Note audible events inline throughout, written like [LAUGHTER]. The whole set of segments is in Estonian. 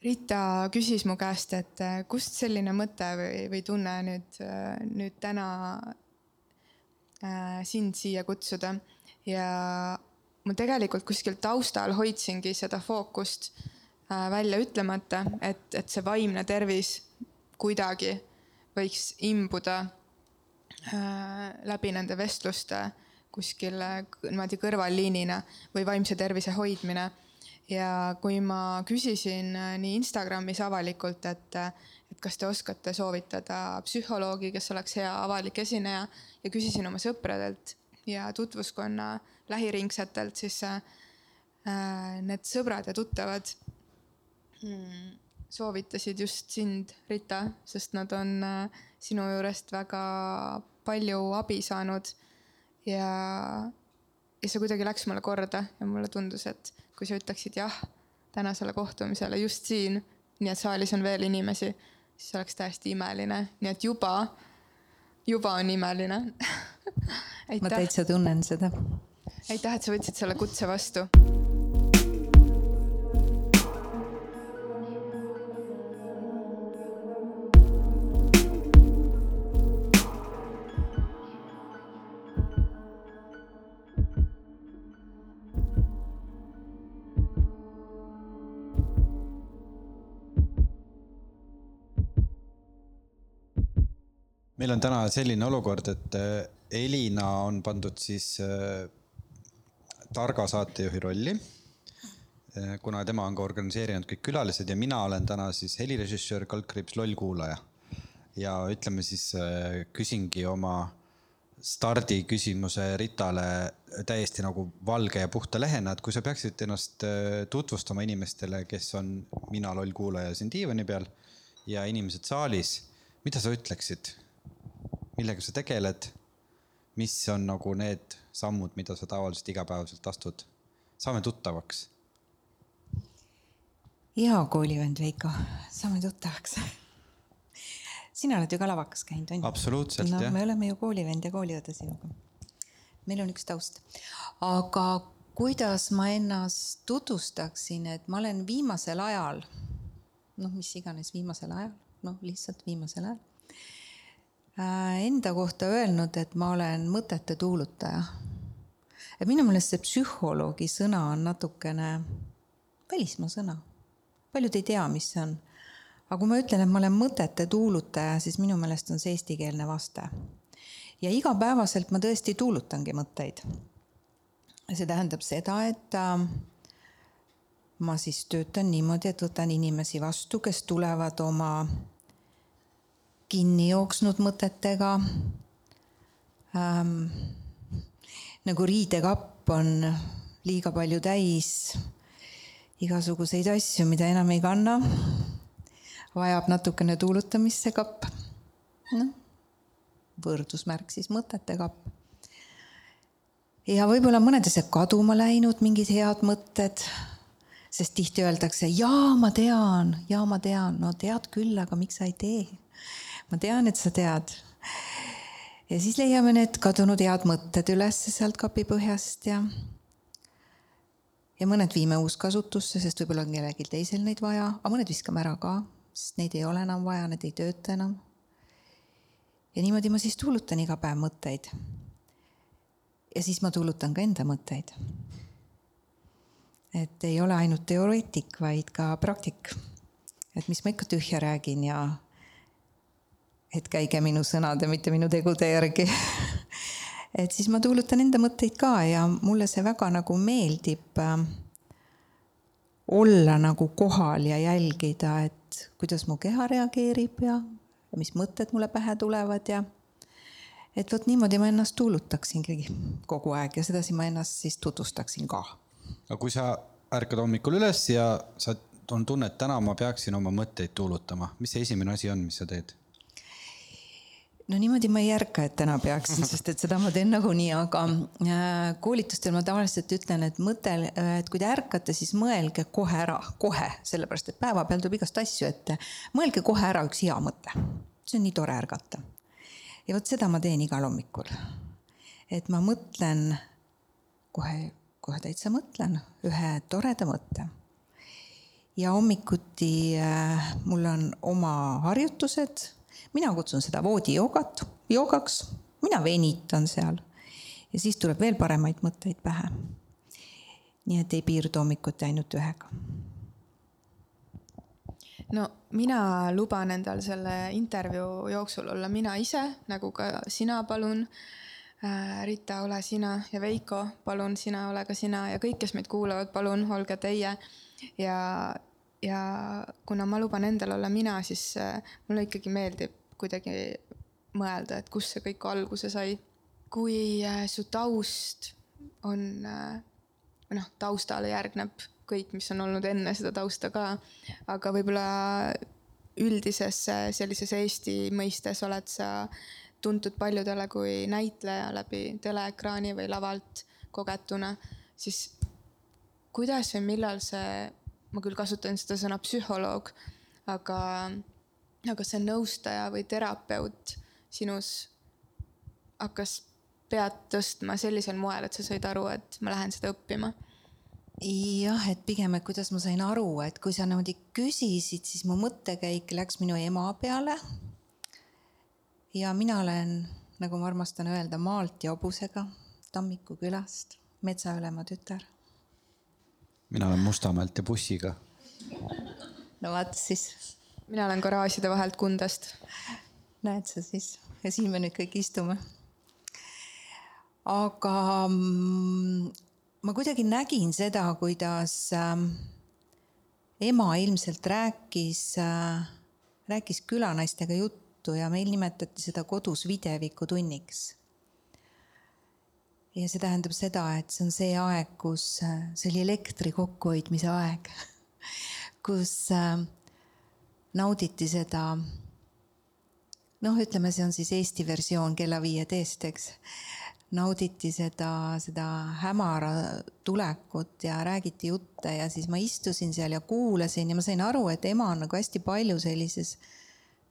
Rita küsis mu käest, et äh, kust selline mõte või, või tunne nüüd, nüüd täna äh, sind siia kutsuda. Ja ma tegelikult kuskil taustal hoidsingi seda fookust äh, välja ütlemata, et, et see vaimne tervis kuidagi võiks imbuda äh, läbi nende vestluste kuskil niimoodi kõrvalliinina või vaimse tervise hoidmine ja kui ma küsisin äh, nii Instagramis avalikult, et, äh, et kas te oskate soovitada psühholoogi, kes oleks hea avalik esineja ja küsisin oma sõpradelt ja tutvuskonna lähiringsetelt, siis äh, need sõbrad ja tuttavad mm, soovitasid just sind, Rita, sest nad on äh, sinu juurest väga palju abi saanud. Ja, ja see kuidagi läks mulle korda ja mulle tundus, et kui sa ütleksid jah tänasele kohtumisele just siin, nii et saalis on veel inimesi, siis oleks täiesti imeline, nii et juba, juba on imeline. [LAUGHS] Ma täitsa tunnen seda. aitäh, et sa võtsid selle kutse vastu meil on täna selline olukord, et äh, Elina on pandud siis äh, targa saatejuhi rolli. Äh, kuna tema on ka organiseerinud kõik külalised ja mina olen täna siis helirežissöör, kaldkriips, loll kuulaja. ja ütleme siis küsingi oma stardiküsimuse Ritale täiesti nagu valge ja puhta lehena, et kui sa peaksid ennast tutvustama inimestele, kes on mina, loll kuulaja siin diivani peal ja inimesed saalis, mida sa ütleksid? Millega sa tegeled, mis on nagu need sammud, mida sa tavaliselt igapäevaselt astud. saame tuttavaks. hea koolivend Veiko, saame tuttavaks sina oled ju ka lavakas käinud, on ju? absoluutselt no, jah. me oleme ju koolivend ja kooliõde sinuga. meil on üks taust. aga kuidas ma ennast tutvustaksin, et ma olen viimasel ajal, noh, mis iganes viimasel ajal, noh, lihtsalt viimasel ajal enda kohta öelnud, et ma olen mõtete tuulutaja. et minu meelest see psühholoogi sõna on natukene välismaa sõna. paljud ei tea, mis see on. aga kui ma ütlen, et ma olen mõtete tuulutaja, siis minu meelest on see eestikeelne vaste. ja igapäevaselt ma tõesti tuulutangi mõtteid. see tähendab seda, et äh, ma siis töötan niimoodi, et võtan inimesi vastu, kes tulevad oma kinni jooksnud mõtetega ähm,. nagu riidekapp on liiga palju täis igasuguseid asju, mida enam ei kanna. vajab natukene tuulutamist see kapp. noh, võrdusmärk siis mõtete kapp. ja võib-olla mõned asjad kaduma läinud, mingid head mõtted sest tihti öeldakse, jaa, ma tean, jaa, ma tean, no tead küll, aga miks sa ei tee? Ma tean, et sa tead. ja siis leiame need kadunud head mõtted üles sealt kapipõhjast ja ja mõned viime uuskasutusse, sest võib-olla on kellelgi teisel neid vaja, aga mõned viskame ära ka, sest neid ei ole enam vaja, need ei tööta enam. ja niimoodi ma siis tuulutan iga päev mõtteid. ja siis ma tuulutan ka enda mõtteid. et ei ole ainult teoreetik, vaid ka praktik. et mis ma ikka tühja räägin ja et käige minu sõnade, mitte minu tegude järgi [LAUGHS] et siis ma tuulutan enda mõtteid ka ja mulle see väga nagu meeldib äh, olla nagu kohal ja jälgida, et kuidas mu keha reageerib ja, ja mis mõtted mulle pähe tulevad ja et vot niimoodi ma ennast tuulutaksingi kogu aeg ja sedasi ma ennast siis tutvustaksin ka. aga kui sa ärkad hommikul üles ja sa on tunne, et täna ma peaksin oma mõtteid tuulutama, mis see esimene asi on, mis sa teed? No niimoodi ma ei ärka, et täna peaksin, sest et seda ma teen nagunii, aga äh, koolitustel ma tavaliselt ütlen, et mõte, et kui te ärkate, siis mõelge kohe ära, kohe, sellepärast et päevapeal tuleb igast asju ette. mõelge kohe ära üks hea mõte. see on nii tore ärgata. ja vot seda ma teen igal hommikul. et ma mõtlen kohe, kohe täitsa mõtlen ühe toreda mõtte. ja hommikuti äh, mul on oma harjutused, mina kutsun seda voodijoogat, joogaks, mina venitan seal ja siis tuleb veel paremaid mõtteid pähe. nii et ei piirdu hommikuti ainult ühega. no mina luban endal selle intervjuu jooksul olla mina ise, nagu ka sina, palun Äh, Rita, ole sina ja Veiko, palun sina, ole ka sina ja kõik, kes meid kuulavad, palun olge teie. ja, ja kuna ma luban endal olla mina, siis äh, mulle ikkagi meeldib kuidagi mõelda, et kust see kõik alguse sai. kui äh, su taust on, või noh, taustale järgneb kõik, mis on olnud enne seda tausta ka, aga võib-olla üldises sellises Eesti mõistes oled sa tuntud paljudele kui näitleja läbi teleekraani või lavalt kogetuna, siis kuidas või millal see, ma küll kasutan seda sõna psühholoog, aga, aga see nõustaja või terapeut sinus hakkas pead tõstma sellisel moel, et sa said aru, et ma lähen seda õppima? jah, et pigem, et kuidas ma sain aru, et kui sa niimoodi küsisid, siis mu mõttekäik läks minu ema peale ja mina olen, nagu ma armastan öelda, maalt ja hobusega Tammiku külast, metsaülema tütar. mina olen Mustamäelt ja bussiga. no vaat siis. Mina olen garaažide vahelt Kundast. näed sa siis ja siin me nüüd kõik istume. aga mm, ma kuidagi nägin seda, kuidas äh, ema ilmselt rääkis äh,, rääkis külanaistega juttu ja meil nimetati seda kodus videevikutunniks. ja see tähendab seda, et see on see aeg, kus, see oli elektri kokkuhoidmise aeg, [LAUGHS] kus äh, nauditi seda noh, ütleme, see on siis Eesti versioon Kella viieteist, eks. nauditi seda, seda hämara tulekut ja räägiti jutte ja siis ma istusin seal ja kuulasin ja ma sain aru, et ema on nagu hästi palju sellises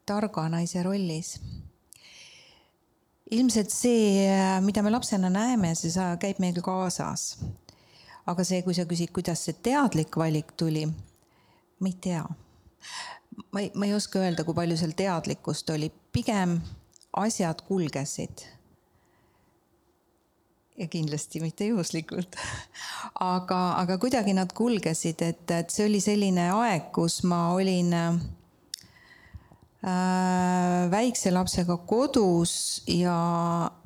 targa naise rollis. ilmselt see, mida me lapsena näeme, see käib meil kaasas. aga see, kui sa küsid, kuidas see teadlik valik tuli, ma ei tea. Ma ei, ma ei oska öelda, kui palju seal teadlikkust oli, pigem asjad kulgesid ja kindlasti mitte juhuslikult. [LAUGHS] aga, aga kuidagi nad kulgesid, et, et see oli selline aeg, kus ma olin Äh, väikse lapsega kodus ja,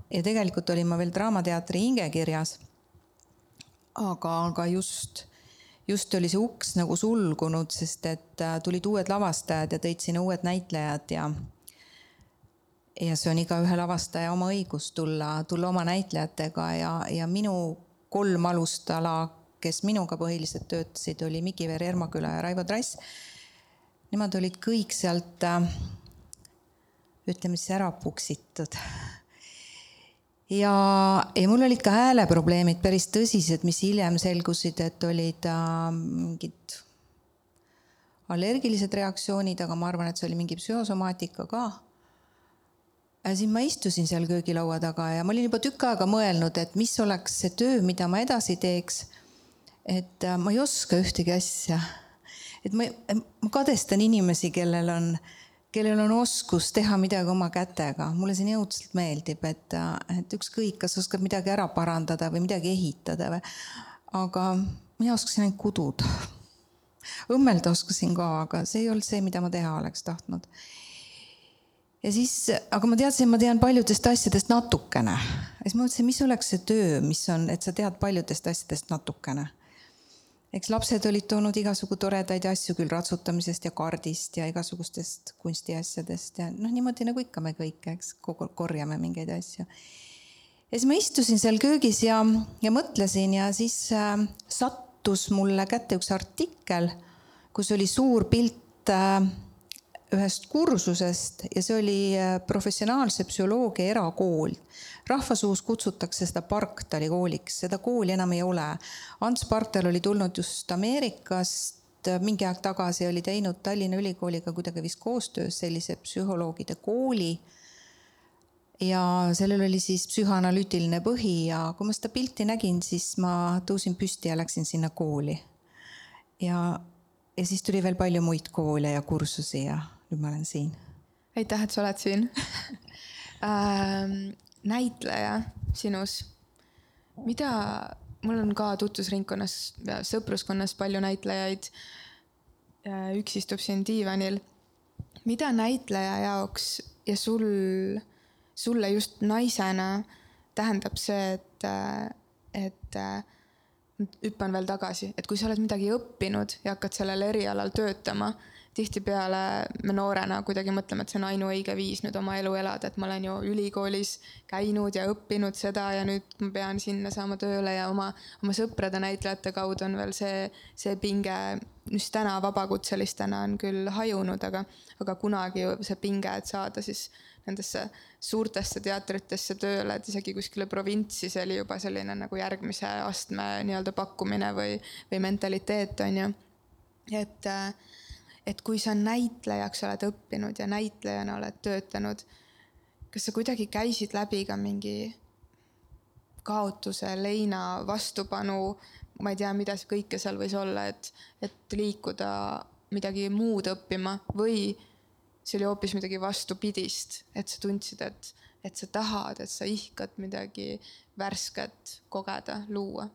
ja tegelikult olin ma veel Draamateatri hingekirjas. aga, aga just, just oli see uks nagu sulgunud, sest et äh, tulid uued lavastajad ja tõid sinna uued näitlejad ja ja see on igaühe lavastaja oma õigus tulla, tulla oma näitlejatega ja, ja minu kolm alustala, kes minuga põhiliselt töötasid, oli Miki Veer Ermaküla ja Raivo Trass nemad olid kõik sealt, äh, ütleme siis ära puksitud. Ja, ja mul olid ka hääleprobleemid päris tõsised, mis hiljem selgusid, et olid äh, mingid allergilised reaktsioonid, aga ma arvan, et see oli mingi psühhosomaatika ka. ja siis ma istusin seal köögilaua taga ja ma olin juba tükk aega mõelnud, et mis oleks see töö, mida ma edasi teeks. et äh, ma ei oska ühtegi asja et ma, ma kadestan inimesi, kellel on, kellel on oskus teha midagi oma kätega, mulle nii õudselt meeldib, et, et ükskõik, kas oskad midagi ära parandada või midagi ehitada või. aga mina oskasin ainult kududa. õmmelda oskasin ka, aga see ei olnud see, mida ma teha oleks tahtnud. ja siis, aga ma teadsin, ma tean paljudest asjadest natukene. ja siis ma mõtlesin, mis oleks see töö, mis on, et sa tead paljudest asjadest natukene eks lapsed olid toonud igasugu toredaid asju küll ratsutamisest ja kaardist ja igasugustest kunstiasjadest ja noh, niimoodi nagu ikka me kõik, eks, korjame mingeid asju. ja siis ma istusin seal köögis ja, ja mõtlesin ja siis äh, sattus mulle kätte üks artikkel, kus oli suur pilt äh, ühest kursusest ja see oli äh, professionaalse psühholoogia erakool. rahvasuus kutsutakse seda Barktali kooliks, seda kooli enam ei ole. Ants Barktal oli tulnud just Ameerikast, äh, mingi aeg tagasi oli teinud Tallinna Ülikooliga kuidagi vist koostöös sellise psühholoogide kooli. ja sellel oli siis psühhoanalüütiline põhi ja kui ma seda pilti nägin, siis ma tõusin püsti ja läksin sinna kooli. ja ja siis tuli veel palju muid koole ja kursusi ja nüüd ma olen siin. aitäh, et sa oled siin [LAUGHS] ähm, näitleja sinus, mida, mul on ka tutvusringkonnas ja sõpruskonnas palju näitlejaid. üks istub siin diivanil. mida näitleja jaoks ja sul, sulle just naisena tähendab see, et, et hüppan veel tagasi, et kui sa oled midagi õppinud ja hakkad sellel erialal töötama tihtipeale me noorena kuidagi mõtleme, et see on ainuõige viis nüüd oma elu elada, et ma olen ju ülikoolis käinud ja õppinud seda ja nüüd ma pean sinna saama tööle ja oma, oma sõprade näitlejate kaudu on veel see, see pinge, mis täna vabakutselistena on küll hajunud, aga, aga kunagi see pinge, et saada siis nendesse suurtesse teatritesse tööle, et isegi kuskile provintsi, see oli juba selline nagu järgmise astme nii-öelda pakkumine või, või mentaliteet on ju. et äh, et kui sa näitlejaks oled õppinud ja näitlejana oled töötanud, kas sa kuidagi käisid läbi ka mingi kaotuse, leina, vastupanu, ma ei tea, mida kõike seal võis olla, et, et liikuda midagi muud õppima või see oli hoopis midagi vastupidist, et sa tundsid, et, et sa tahad, et sa ihkad midagi värsket kogeda, luua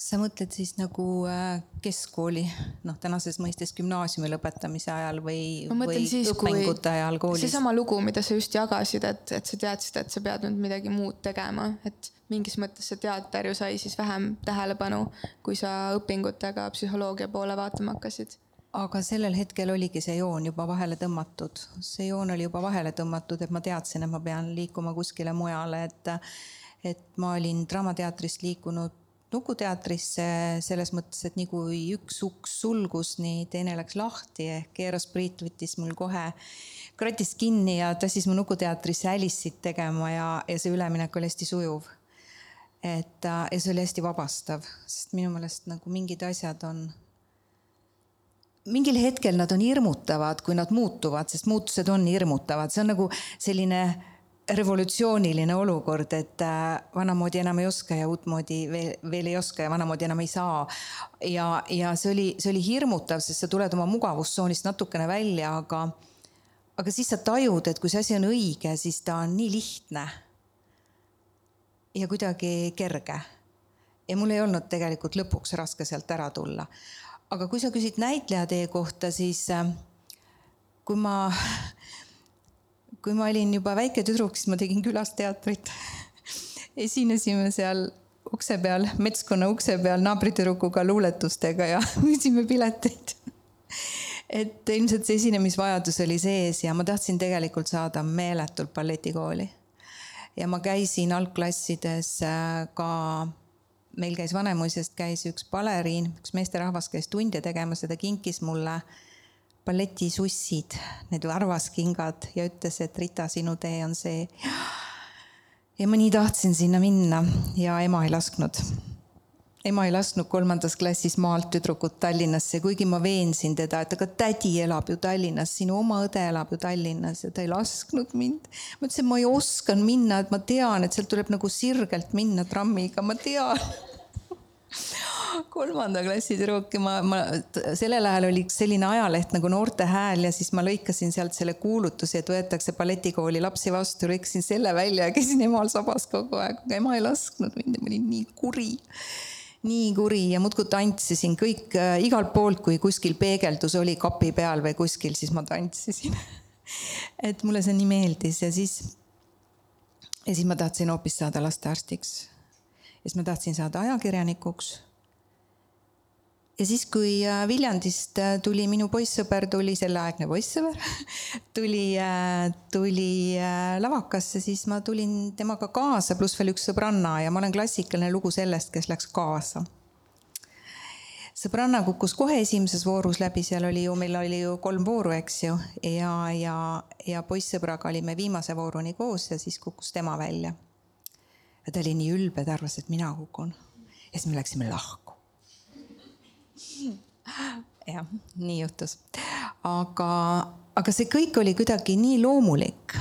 sa mõtled siis nagu äh, keskkooli, noh, tänases mõistes gümnaasiumi lõpetamise ajal või, või siis, õpingute ajal koolis? seesama lugu, mida sa just jagasid, et, et sa teadsid, et sa pead nüüd midagi muud tegema, et mingis mõttes see teater ju sai siis vähem tähelepanu, kui sa õpingutega psühholoogia poole vaatama hakkasid. Aga sellel hetkel oligi see joon juba vahele tõmmatud, see joon oli juba vahele tõmmatud, et ma teadsin, et ma pean liikuma kuskile mujale, et et ma olin Draamateatrist liikunud Nukuteatrisse selles mõttes, et nii kui üks uks sulgus, nii teine läks lahti ehk Eros Priit võttis mul kohe kratist kinni ja tassis mu Nukuteatrisse Alice'it tegema ja, ja see üleminek oli hästi sujuv. et äh, ja see oli hästi vabastav, sest minu meelest nagu mingid asjad on mingil hetkel nad on hirmutavad, kui nad muutuvad, sest muutused on hirmutavad, see on nagu selline revolutsiooniline olukord, et äh, vanamoodi enam ei oska ja uutmoodi veel, veel ei oska ja vanamoodi enam ei saa. ja, ja see oli, see oli hirmutav, sest sa tuled oma mugavustsoonist natukene välja, aga, aga siis sa tajud, et kui see asi on õige, siis ta on nii lihtne. ja kuidagi kerge. ja mul ei olnud tegelikult lõpuks raske sealt ära tulla. aga kui sa küsid näitlejatee kohta, siis äh, kui ma kui ma olin juba väike tüdruk, siis ma tegin külas teatrit. esinesime seal ukse peal, metskonna ukse peal naabritüdrukuga luuletustega ja [LAUGHS] müüsime pileteid. et ilmselt see esinemisvajadus oli sees ja ma tahtsin tegelikult saada meeletult balletikooli. ja ma käisin algklassides äh, ka meil käis Vanemuisest käis üks baleriin, üks meesterahvas käis tunde tegemas ja ta kinkis mulle äh, balletisussid, need varvaskingad ja ütles, et Rita, sinu tee on see. ja ma nii tahtsin sinna minna ja ema ei lasknud. ema ei lasknud kolmandas klassis maalt tüdrukut Tallinnasse, kuigi ma veensin teda, et aga tädi elab ju Tallinnas, sinu oma õde elab ju Tallinnas ja ta ei lasknud mind. ma ütlesin, ma ei oskan minna, et ma tean, et sealt tuleb nagu sirgelt minna trammiga, ma tean kolmanda klassi tüdruk ja ma, ma, sellel ajal oli üks selline ajaleht nagu Noorte Hääl ja siis ma lõikasin sealt selle kuulutuse, et võetakse balletikooli lapsi vastu, lõikasin selle välja ja käisin emal sabas kogu aeg, aga ema ei lasknud mind ja ma olin nii kuri nii kuri ja muudkui tantsisin kõik äh, igalt poolt, kui kuskil peegeldus oli kapi peal või kuskil, siis ma tantsisin [LAUGHS] et mulle see nii meeldis ja siis, ja siis ma tahtsin hoopis saada lastearstiks. ja siis ma tahtsin saada ajakirjanikuks ja siis, kui äh, Viljandist äh, tuli minu poissõber, tuli selleaegne poissõber [LAUGHS] tuli, äh, tuli lavakasse, siis ma tulin temaga kaasa, pluss veel üks sõbranna ja ma olen klassikaline lugu sellest, kes läks kaasa. sõbranna kukkus kohe esimeses voorus läbi, seal oli ju, meil oli ju kolm vooru, eks ju, ja, ja, ja poissõbraga olime viimase vooruni koos ja siis kukkus tema välja. ja ta oli nii ülbe, ta arvas, et mina kukun. ja siis me läksime lahku jah, nii juhtus. aga, aga see kõik oli kuidagi nii loomulik,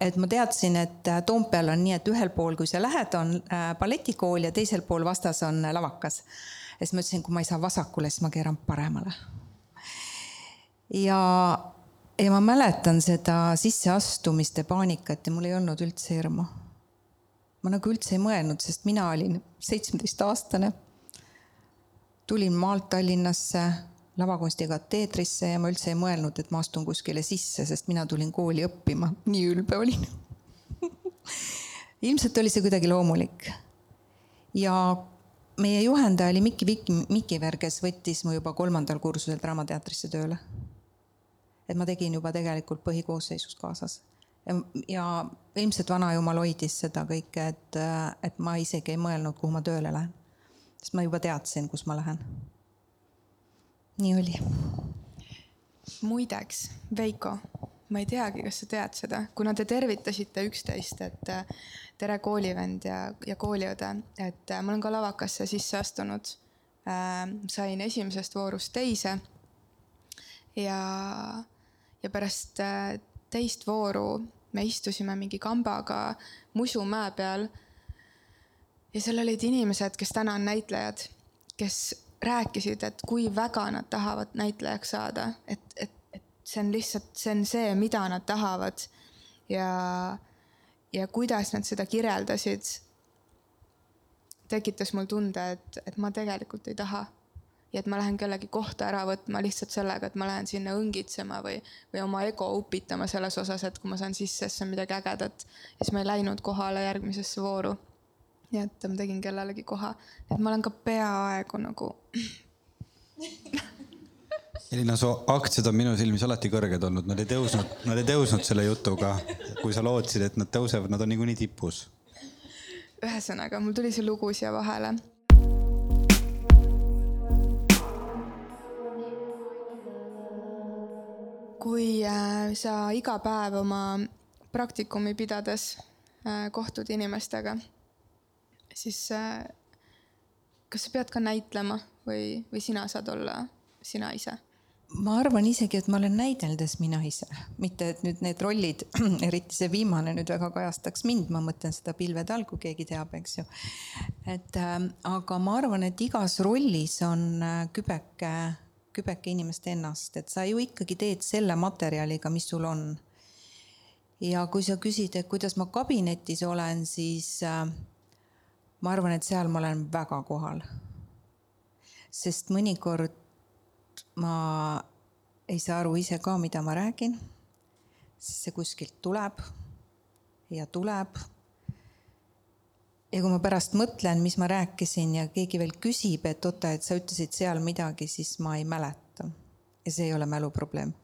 et ma teadsin, et Toompeal on nii, et ühel pool, kui sa lähed, on äh, balletikool ja teisel pool vastas on lavakas. siis ma ütlesin, kui ma ei saa vasakule, siis ma keeran paremale. ja, ja ma mäletan seda sisseastumiste paanikat ja mul ei olnud üldse hirmu. ma nagu üldse ei mõelnud, sest mina olin seitsmeteistaastane. Tulin maalt Tallinnasse lavakunsti kateedrisse ja ma üldse ei mõelnud, et ma astun kuskile sisse, sest mina tulin kooli õppima, nii ülbe olin [LAUGHS] ilmselt oli see kuidagi loomulik. ja meie juhendaja oli Mikki Viki, Mikiver, kes võttis mu juba kolmandal kursusel Draamateatrisse tööle. et ma tegin juba tegelikult põhikoosseisus kaasas. ja ilmselt vanajumal hoidis seda kõike, et, et ma isegi ei mõelnud, kuhu ma tööle lähen. Sest ma juba teadsin, kus ma lähen nii oli. muideks, Veiko, ma ei teagi, kas sa tead seda, kuna te tervitasite üksteist, et äh, tere, koolivend ja, ja kooliõde, et äh, ma olen ka lavakasse sisse astunud äh,. sain esimesest voorust teise. ja, ja pärast äh, teist vooru me istusime mingi kambaga Musumäe peal. Ja seal olid inimesed, kes täna on näitlejad, kes rääkisid, et kui väga nad tahavad näitlejaks saada, et, et, et see on lihtsalt, see on see, mida nad tahavad. ja, ja kuidas nad seda kirjeldasid, tekitas mul tunde, et, et ma tegelikult ei taha. ja et ma lähen kellegi kohta ära võtma lihtsalt sellega, et ma lähen sinna õngitsema või, või oma ego upitama selles osas, et kui ma saan sisse, siis on midagi ägedat. siis ma ei läinud kohale järgmisesse vooru nii et ma tegin kellelegi koha, et ma olen ka peaaegu nagu [LAUGHS] Elina, su aktsiad on minu silmis alati kõrged olnud, nad ei tõusnud, nad ei tõusnud selle jutuga. kui sa lootsid, et nad tõusevad, nad on niikuinii tipus. ühesõnaga, mul tuli see lugu siia vahele. kui äh, sa iga päev oma praktikumi pidades äh, kohtud inimestega siis äh, kas sa pead ka näitlema või, või sina saad olla sina ise? ma arvan isegi, et ma olen näideldes mina ise, mitte et nüüd need rollid, [CLEARS THROAT] eriti see viimane nüüd väga kajastaks mind, ma mõtlen seda Pilve tal, kui keegi teab, eks ju. et äh, aga ma arvan, et igas rollis on äh, kübeke, kübeke inimest ennast, et sa ju ikkagi teed selle materjaliga, mis sul on. ja kui sa küsid, et kuidas ma kabinetis olen, siis äh, ma arvan, et seal ma olen väga kohal. sest mõnikord ma ei saa aru ise ka, mida ma räägin. sest see kuskilt tuleb ja tuleb. ja kui ma pärast mõtlen, mis ma rääkisin ja keegi veel küsib, et oota, et sa ütlesid seal midagi, siis ma ei mäleta. ja see ei ole mäluprobleem.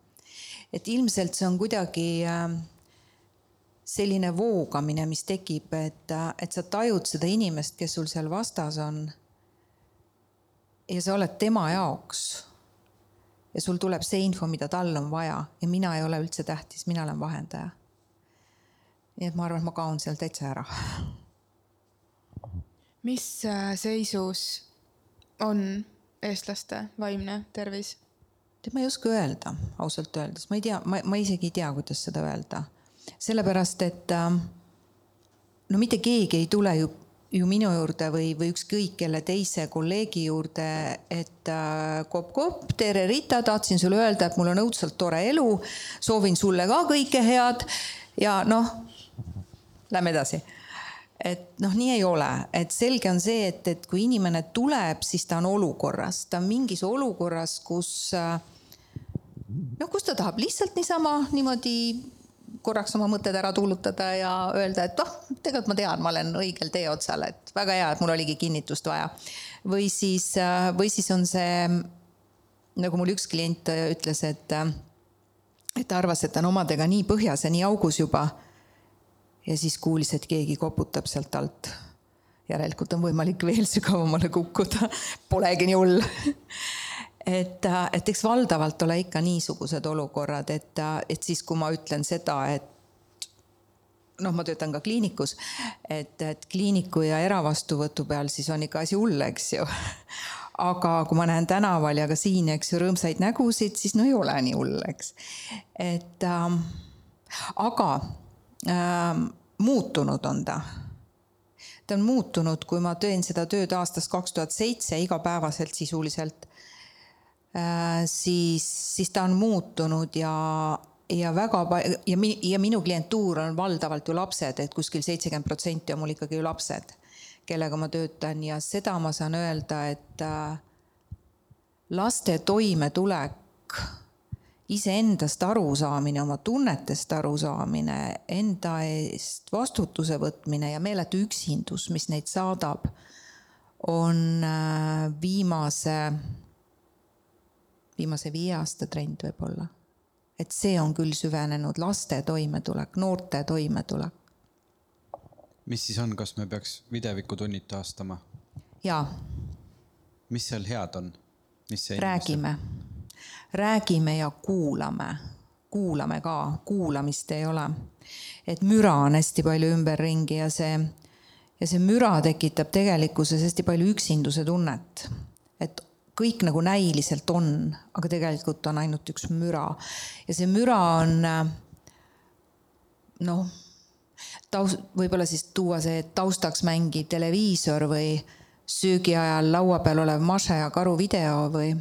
et ilmselt see on kuidagi äh, selline voogamine, mis tekib, et, et sa tajud seda inimest, kes sul seal vastas on. ja sa oled tema jaoks. ja sul tuleb see info, mida tal on vaja ja mina ei ole üldse tähtis, mina olen vahendaja. nii et ma arvan, et ma kaon seal täitsa ära. mis äh, seisus on eestlaste vaimne tervis? tead, ma ei oska öelda, ausalt öeldes, ma ei tea, ma, ma isegi ei tea, kuidas seda öelda sellepärast et ähm, no mitte keegi ei tule ju, ju minu juurde või, või ükskõik kelle teise kolleegi juurde, et äh, kopp-kopp, tere Rita, tahtsin sulle öelda, et mul on õudselt tore elu, soovin sulle ka kõike head ja noh, lähme edasi. Et noh, nii ei ole, et selge on see, et, et kui inimene tuleb, siis ta on olukorras, ta on mingis olukorras, kus äh, noh, kus ta tahab lihtsalt niisama niimoodi korraks oma mõtted ära tuulutada ja öelda, et noh, tegelikult ma tean, ma olen õigel tee otsal, et väga hea, et mul oligi kinnitust vaja. või siis, või siis on see, nagu mul üks klient ütles, et, et ta arvas, et ta on omadega nii põhjas ja nii augus juba. ja siis kuulis, et keegi koputab sealt alt. järelikult on võimalik veel sügavamale kukkuda, [LAUGHS] polegi nii hull [LAUGHS] et, et eks valdavalt ole ikka niisugused olukorrad, et, et siis, kui ma ütlen seda, et noh, ma töötan ka kliinikus, et, et kliiniku ja eravastuvõtu peal siis on ikka asi hull, eks ju. aga kui ma näen tänaval ja ka siin, eks ju, rõõmsaid nägusid, siis no ei ole nii hull, eks. et ähm, aga ähm, muutunud on ta. ta on muutunud, kui ma teen seda tööd aastast kaks tuhat seitse igapäevaselt sisuliselt, siis, siis ta on muutunud ja, ja väga pa- ja mi-, ja minu klientuur on valdavalt ju lapsed, et kuskil seitsekümmend protsenti on mul ikkagi ju lapsed, kellega ma töötan. Ja seda ma saan öelda, et äh, laste toimetulek, iseendast arusaamine, oma tunnetest arusaamine, enda eest vastutuse võtmine ja meeletu üksindus, mis neid saadab, on äh, viimase, viimase viie aasta trend võib-olla. et see on küll süvenenud, laste toimetulek, noorte toimetulek. mis siis on, kas me peaks videvikutunnid taastama? jaa mis seal head on? räägime, räägime ja kuulame, kuulame ka, kuulamist ei ole. et müra on hästi palju ümberringi ja see, ja see müra tekitab tegelikkuses hästi palju üksinduse tunnet. et kõik nagu näiliselt on, aga tegelikult on ainult üks müra ja see müra on noh, taust, võib-olla siis tuua see taustaks mängiv televiisor või söögi ajal laua peal olev Maše ja karu video või,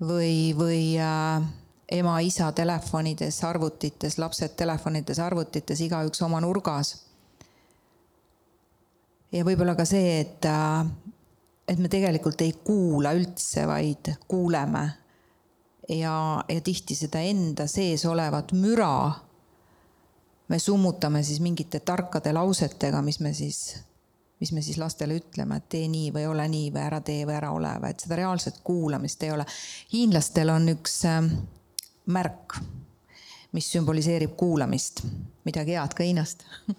või, või äh, ema-isa telefonides, arvutites, lapsed telefonides, arvutites, igaüks oma nurgas. ja võib-olla ka see, et, äh, et me tegelikult ei kuula üldse, vaid kuuleme. ja, ja tihti seda enda sees olevat müra me summutame siis mingite tarkade lausetega, mis me siis mis me siis lastele ütleme, et tee nii või ole nii või ära tee või ära ole või et seda reaalset kuulamist ei ole. hiinlastel on üks ähm, märk, mis sümboliseerib kuulamist, midagi head ka Hiinast [LAUGHS]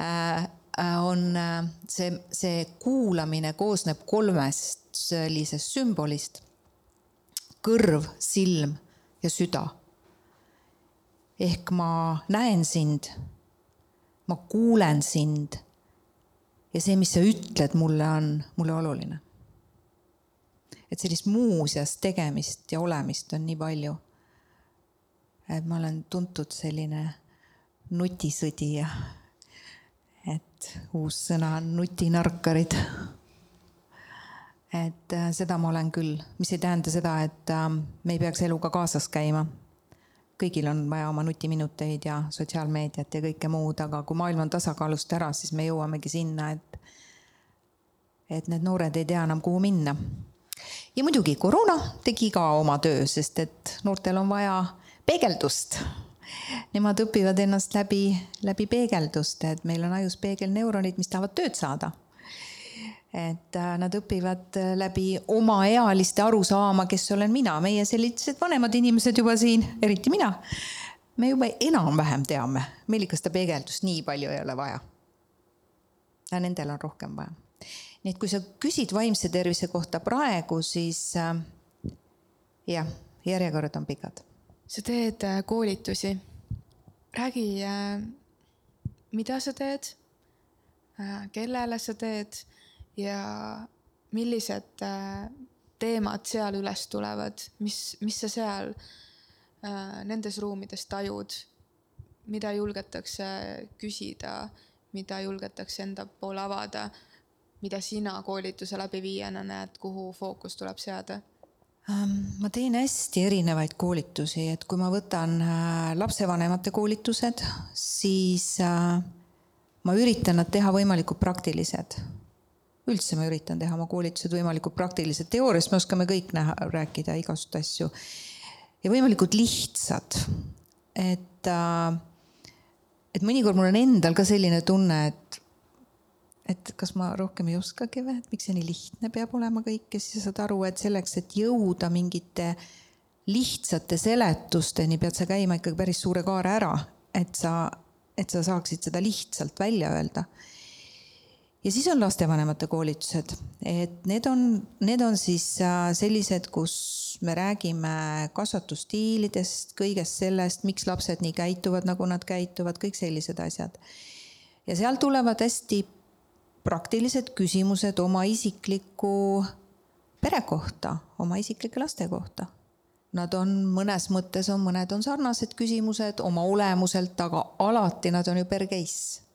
äh, on äh, see, see kuulamine koosneb kolmest sellisest sümbolist. kõrv, silm ja süda. ehk ma näen sind, ma kuulen sind ja see, mis sa ütled mulle, on mulle oluline. et sellist muuseas tegemist ja olemist on nii palju. et ma olen tuntud selline nutisõdija. Et uus sõna on nutinarkarid. et äh, seda ma olen küll, mis ei tähenda seda, et äh, me ei peaks eluga kaasas käima kõigil on vaja oma nutiminuteid ja sotsiaalmeediat ja kõike muud, aga kui maailm on tasakaalust ära, siis me jõuamegi sinna, et, et need noored ei tea enam, kuhu minna. ja muidugi koroona tegi ka oma töö, sest et noortel on vaja peegeldust. Nemad õpivad ennast läbi, läbi peegelduste, et meil on ajus peegelneuronid, mis tahavad tööd saada et äh, nad õpivad äh, läbi omaealiste aru saama, kes olen mina, meie sellised vanemad inimesed juba siin, eriti mina. me juba enam-vähem teame, meil ikka seda peegeldust nii palju ei ole vaja. ja nendel on rohkem vaja. nii et kui sa küsid vaimse tervise kohta praegu, siis äh, jah, järjekorrad on pikad. Sa teed äh, koolitusi. räägi äh,, mida sa teed äh,, kellele sa teed ja millised teemad seal üles tulevad, mis, mis sa seal nendes ruumides tajud, mida julgetakse küsida, mida julgetakse enda poole avada, mida sina koolituse läbiviijana näed, kuhu fookus tuleb seada? Ma teen hästi erinevaid koolitusi, et kui ma võtan äh, lapsevanemate koolitused, siis ma üritan nad teha võimalikult praktilised üldse ma üritan teha oma koolitused võimalikult praktilised, teoorias me oskame kõik näha, rääkida igasuguseid asju. ja võimalikult lihtsad. et, äh, et mõnikord mul on endal ka selline tunne, et, et kas ma rohkem ei oskagi või, et miks see nii lihtne peab olema kõik? Ja siis saad aru, et selleks, et jõuda mingite lihtsate seletusteni, pead sa käima ikkagi päris suure kaare ära, et sa, et sa saaksid seda lihtsalt välja öelda. Ja siis on lastevanemate koolitused, et need on, need on siis äh, sellised, kus me räägime kasvatusstiilidest, kõigest sellest, miks lapsed nii käituvad, nagu nad käituvad, kõik sellised asjad. ja seal tulevad hästi praktilised küsimused oma isikliku pere kohta, oma isiklike laste kohta. Nad on mõnes mõttes on, mõned on sarnased küsimused oma olemuselt, aga alati nad on ju per case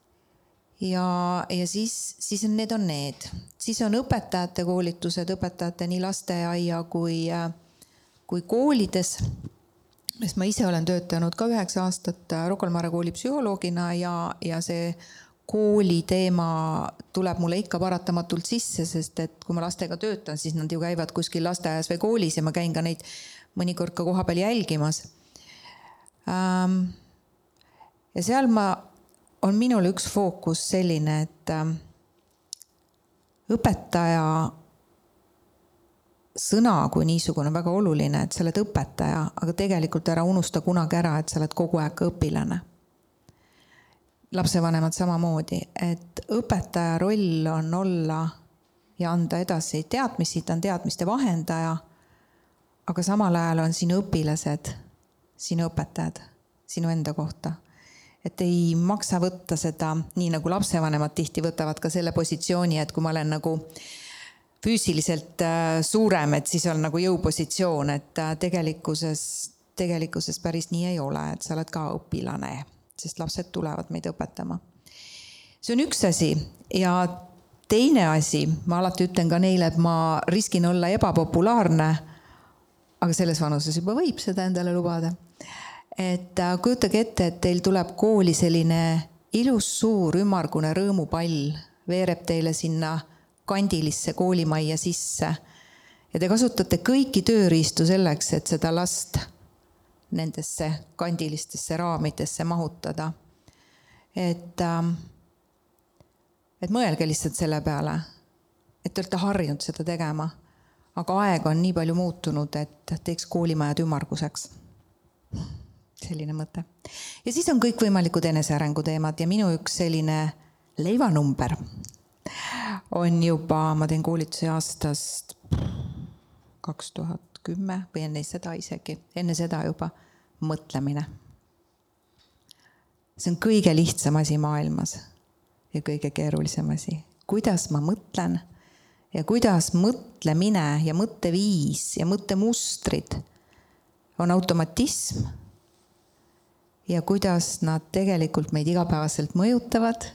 ja, ja siis, siis need on need, siis on õpetajate koolitused, õpetajate nii lasteaia kui, kui koolides. sest ma ise olen töötanud ka üheksa aastat Rocca al Mare kooli psühholoogina ja, ja see kooli teema tuleb mulle ikka paratamatult sisse, sest et kui ma lastega töötan, siis nad ju käivad kuskil lasteaias või koolis ja ma käin ka neid mõnikord ka kohapeal jälgimas. Ähm, ja seal ma, on minul üks fookus selline, et ähm, õpetaja sõna kui niisugune on väga oluline, et sa oled õpetaja, aga tegelikult ära unusta kunagi ära, et sa oled kogu aeg ka õpilane lapsevanemad samamoodi, et õpetaja roll on olla ja anda edasi teadmisi, ta on teadmiste vahendaja. aga samal ajal on sinu õpilased, sinu õpetajad, sinu enda kohta. et ei maksa võtta seda, nii nagu lapsevanemad tihti võtavad ka selle positsiooni, et kui ma olen nagu füüsiliselt äh, suurem, et siis on nagu jõupositsioon, et äh, tegelikkuses, tegelikkuses päris nii ei ole, et sa oled ka õpilane sest lapsed tulevad meid õpetama. see on üks asi ja teine asi, ma alati ütlen ka neile, et ma riskin olla ebapopulaarne. aga selles vanuses juba võib seda endale lubada. et äh, kujutage ette, et teil tuleb kooli selline ilus suur ümmargune rõõmupall, veereb teile sinna kandilisse koolimajja sisse ja te kasutate kõiki tööriistu selleks, et seda last nendesse kandilistesse raamidesse mahutada. et, ähm, et mõelge lihtsalt selle peale, et te olete harjunud seda tegema, aga aeg on nii palju muutunud, et teeks koolimajad ümmarguseks. selline mõte. ja siis on kõikvõimalikud enesearengu teemad ja minu üks selline leivanumber on juba, ma teen koolitusi aastast kaks tuhat kümme või enne seda isegi, enne seda juba mõtlemine. see on kõige lihtsam asi maailmas ja kõige keerulisem asi. kuidas ma mõtlen ja kuidas mõtlemine ja mõtteviis ja mõttemustrid on automatism. ja kuidas nad tegelikult meid igapäevaselt mõjutavad.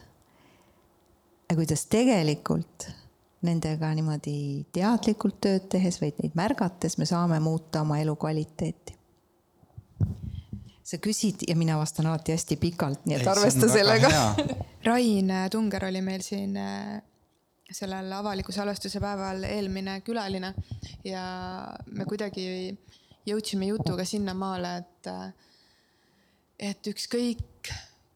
ja kuidas tegelikult nendega niimoodi teadlikult tööd tehes, vaid neid märgates me saame muuta oma elukvaliteeti sa küsid ja mina vastan alati hästi pikalt, nii et Ei, arvesta sellega. [LAUGHS] Rain Tunger oli meil siin äh, sellel avaliku salvestuse päeval eelmine külaline ja me kuidagi jõudsime jutuga sinnamaale, et, äh, et ükskõik,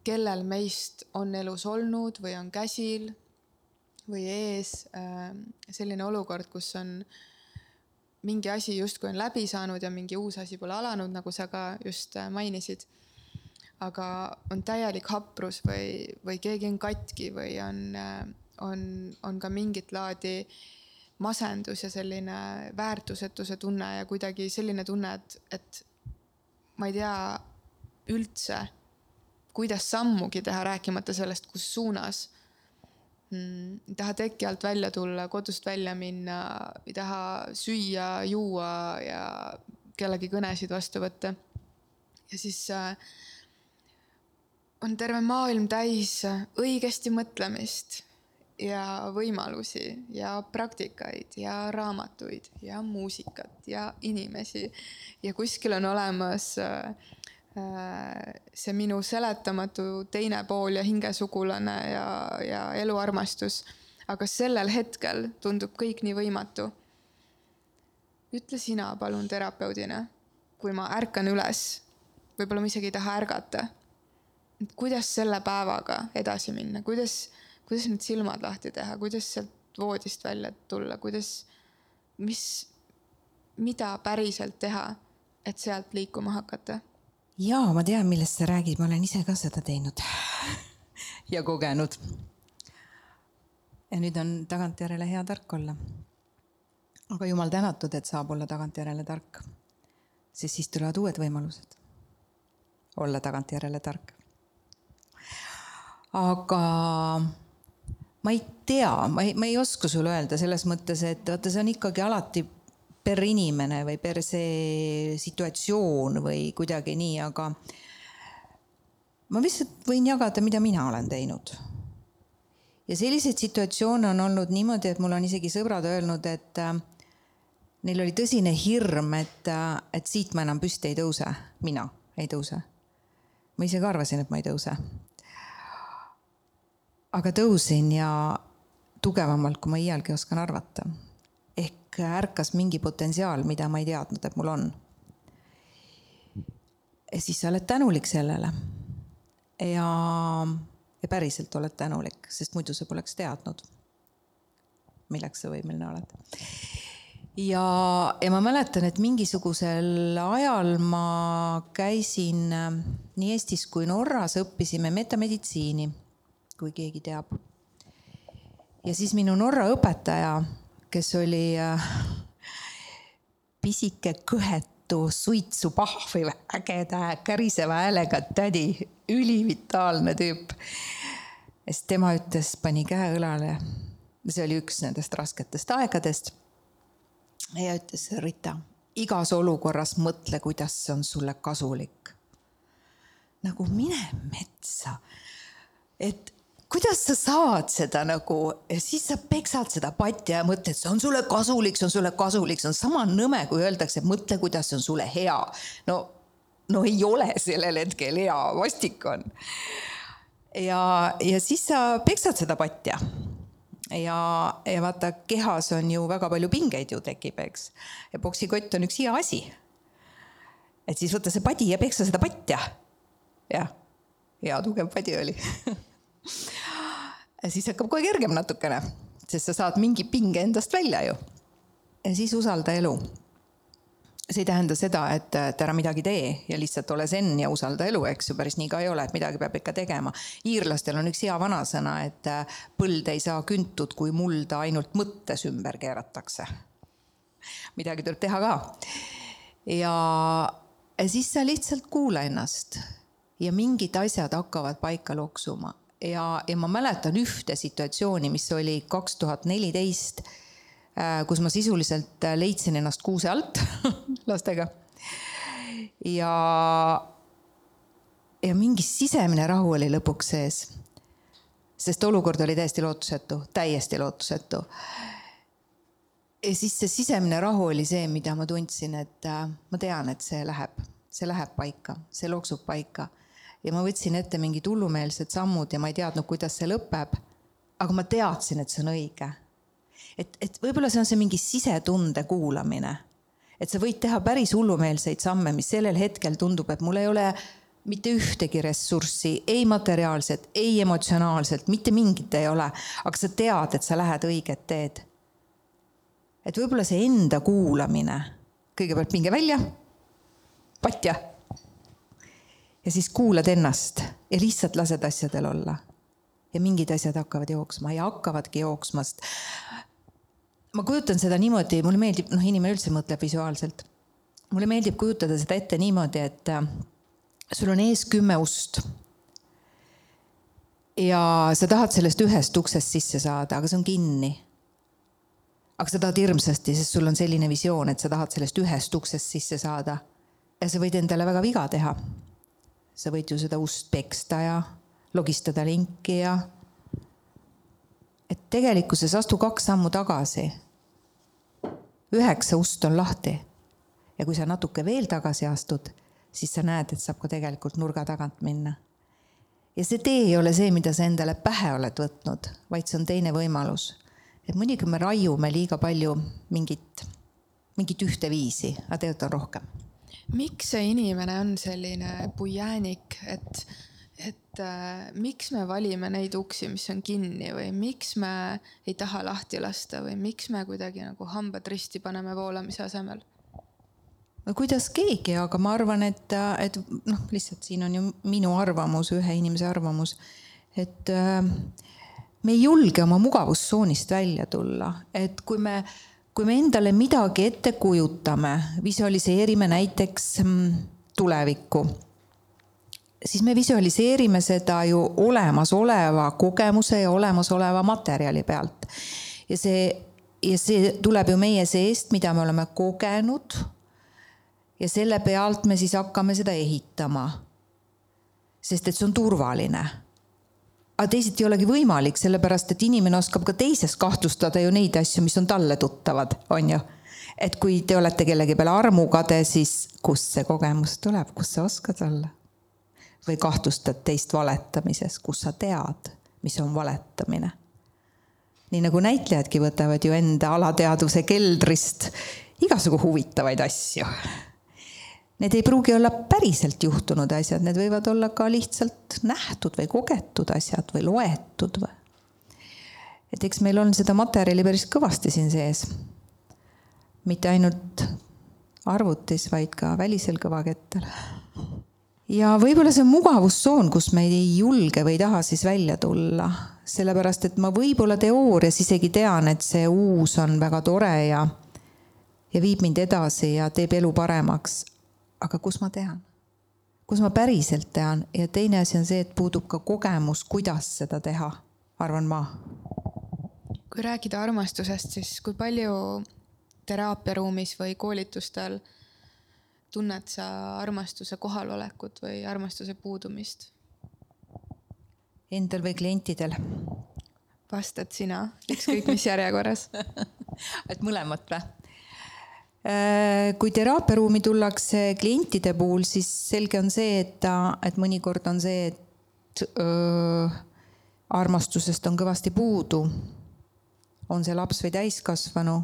kellel meist on elus olnud või on käsil või ees äh, selline olukord, kus on mingi asi justkui on läbi saanud ja mingi uus asi pole alanud, nagu sa ka just äh, mainisid. aga on täielik haprus või, või keegi on katki või on, äh, on, on ka mingit laadi masendus ja selline väärtusetuse tunne ja kuidagi selline tunne, et, et ma ei tea üldse, kuidas sammugi teha, rääkimata sellest, kus suunas. Ei taha teki alt välja tulla, kodust välja minna, ei taha süüa, juua ja kellegi kõnesid vastu võtta. ja siis äh, on terve maailm täis õigesti mõtlemist ja võimalusi ja praktikaid ja raamatuid ja muusikat ja inimesi. ja kuskil on olemas Äh, see minu seletamatu teine pool ja hingesugulane ja, ja eluarmastus. aga sellel hetkel tundub kõik nii võimatu. ütle sina palun terapeudina, kui ma ärkan üles, võib-olla ma isegi ei taha ärgata. et kuidas selle päevaga edasi minna, kuidas, kuidas need silmad lahti teha, kuidas sealt voodist välja tulla, kuidas, mis, mida päriselt teha, et sealt liikuma hakata jaa, ma tean, millest sa räägid, ma olen ise ka seda teinud [LAUGHS] ja kogenud. ja nüüd on tagantjärele hea tark olla. aga jumal tänatud, et saab olla tagantjärele tark. sest siis tulevad uued võimalused olla tagantjärele tark. aga ma ei tea, ma ei, ma ei oska sulle öelda selles mõttes, et vaata, see on ikkagi alati per inimene või per see situatsioon või kuidagi nii, aga ma lihtsalt võin jagada, mida mina olen teinud. ja selliseid situatsioone on olnud niimoodi, et mul on isegi sõbrad öelnud, et äh, neil oli tõsine hirm, et, äh, et siit ma enam püsti ei tõuse, mina ei tõuse. ma ise ka arvasin, et ma ei tõuse. aga tõusin ja tugevamalt, kui ma iialgi oskan arvata. Ärkas mingi potentsiaal, mida ma ei teadnud, et mul on. siis sa oled tänulik sellele. ja ja päriselt oled tänulik, sest muidu sa poleks teadnud, milleks sa võimeline oled. ja, ja ma mäletan, et mingisugusel ajal ma käisin äh, nii Eestis kui Norras, õppisime metameditsiini, kui keegi teab. ja siis minu Norra õpetaja, kes oli äh, pisike kõhet mitu suitsu pahvi ägeda käriseva häälega tädi, ülivitaalne tüüp. ja siis tema ütles, pani käe õlale. see oli üks nendest rasketest aegadest. ja ütles, Rita, igas olukorras mõtle, kuidas see on sulle kasulik. nagu mine metsa. et kuidas sa saad seda nagu, siis sa peksad seda patja ja mõtled, see on sulle kasulik, see on sulle kasulik, see on sama nõme, kui öeldakse, mõtle, kuidas see on sulle hea. no, no ei ole sellel hetkel hea, vastik on. ja, ja siis sa peksad seda patja. ja, ja vaata, kehas on ju väga palju pingeid ju tekib, eks. ja poksikott on üks hea asi. et siis võta see padi ja peksa seda patja. jah, hea tugev padi oli [LAUGHS] siis hakkab kohe kergem natukene, sest sa saad mingi pinge endast välja ju. ja siis usalda elu. see ei tähenda seda, et, et ära midagi tee ja lihtsalt ole zen ja usalda elu, eks ju, päris nii ka ei ole, et midagi peab ikka tegema. iirlastel on üks hea vanasõna, et põld ei saa küntud, kui mulda ainult mõttes ümber keeratakse. midagi tuleb teha ka. ja siis sa lihtsalt kuula ennast ja mingid asjad hakkavad paika loksuma ja, ja ma mäletan ühte situatsiooni, mis oli kaks tuhat neliteist, äh, kus ma sisuliselt äh, leidsin ennast kuuse alt [LAUGHS] lastega. ja, ja mingi sisemine rahu oli lõpuks sees. sest olukord oli täiesti lootusetu, täiesti lootusetu. ja siis see sisemine rahu oli see, mida ma tundsin, et äh, ma tean, et see läheb, see läheb paika, see loksub paika ja ma võtsin ette mingid hullumeelsed sammud ja ma ei teadnud, kuidas see lõpeb. aga ma teadsin, et see on õige. et, et võib-olla see on see mingi sisetunde kuulamine. et sa võid teha päris hullumeelseid samme, mis sellel hetkel tundub, et mul ei ole mitte ühtegi ressurssi, ei materiaalset, ei emotsionaalselt, mitte mingit ei ole, aga sa tead, et sa lähed õiget teed. et võib-olla see enda kuulamine, kõigepealt pinge välja, patja ja siis kuulad ennast ja lihtsalt lased asjadel olla. ja mingid asjad hakkavad jooksma ja hakkavadki jooksma, sest ma kujutan seda niimoodi, mulle meeldib, noh, inimene üldse mõtleb visuaalselt. mulle meeldib kujutada seda ette niimoodi, et äh, sul on ees kümme ust. ja sa tahad sellest ühest uksest sisse saada, aga see on kinni. aga sa tahad hirmsasti, sest sul on selline visioon, et sa tahad sellest ühest uksest sisse saada. ja sa võid endale väga viga teha sa võid ju seda ust peksta ja logistada linki ja. et tegelikkuses astu kaks sammu tagasi. üheksa ust on lahti. ja kui sa natuke veel tagasi astud, siis sa näed, et saab ka tegelikult nurga tagant minna. ja see tee ei ole see, mida sa endale pähe oled võtnud, vaid see on teine võimalus. et muidugi me raiume liiga palju mingit, mingit ühte viisi, aga tegelikult on rohkem miks see inimene on selline pujäänik, et, et äh, miks me valime neid uksi, mis on kinni või miks me ei taha lahti lasta või miks me kuidagi nagu hambad risti paneme voolamise asemel? no kuidas keegi, aga ma arvan, et, et noh, lihtsalt siin on ju minu arvamus, ühe inimese arvamus, et äh, me ei julge oma mugavustsoonist välja tulla, et kui me äh, kui me endale midagi ette kujutame, visualiseerime näiteks mm, tulevikku, siis me visualiseerime seda ju olemasoleva kogemuse ja olemasoleva materjali pealt. ja see, ja see tuleb ju meie seest, mida me oleme kogenud. ja selle pealt me siis hakkame seda ehitama. sest et see on turvaline. Aga teisiti ei olegi võimalik, sellepärast et inimene oskab ka teises kahtlustada ju neid asju, mis on talle tuttavad, on ju. et kui te olete kellegi peale armukade, siis kust see kogemus tuleb, kust sa oskad olla? või kahtlustad teist valetamises, kus sa tead, mis on valetamine? nii nagu näitlejadki võtavad ju enda alateadvuse keldrist igasugu huvitavaid asju Need ei pruugi olla päriselt juhtunud asjad, need võivad olla ka lihtsalt nähtud või kogetud asjad või loetud või. et eks meil on seda materjali päris kõvasti siin sees. mitte ainult arvutis, vaid ka välisel kõvakettel. ja võib-olla see on mugavustsoon, kus me ei julge või ei taha siis välja tulla, sellepärast et ma võib-olla teoorias isegi tean, et see uus on väga tore ja ja viib mind edasi ja teeb elu paremaks aga kus ma tean? kus ma päriselt tean ja teine asi on see, et puudub ka kogemus, kuidas seda teha, arvan ma. kui rääkida armastusest, siis kui palju teraapiaruumis või koolitustel tunned sa armastuse kohalolekut või armastuse puudumist? Endal või klientidel? vastad sina, ükskõik mis järjekorras [LAUGHS] et mõlemat või? Äh, kui teraapiaruumi tullakse klientide puhul, siis selge on see, et ta, et mõnikord on see, et öö, armastusest on kõvasti puudu. on see laps või täiskasvanu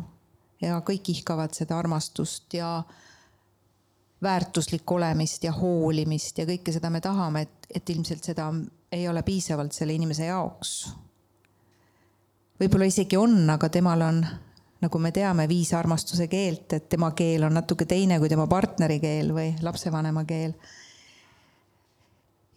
ja kõik ihkavad seda armastust ja väärtuslikku olemist ja hoolimist ja kõike seda me tahame, et, et ilmselt seda ei ole piisavalt selle inimese jaoks. võib-olla isegi on, aga temal on nagu me teame, viis armastuse keelt, et tema keel on natuke teine kui tema partneri keel või lapsevanema keel.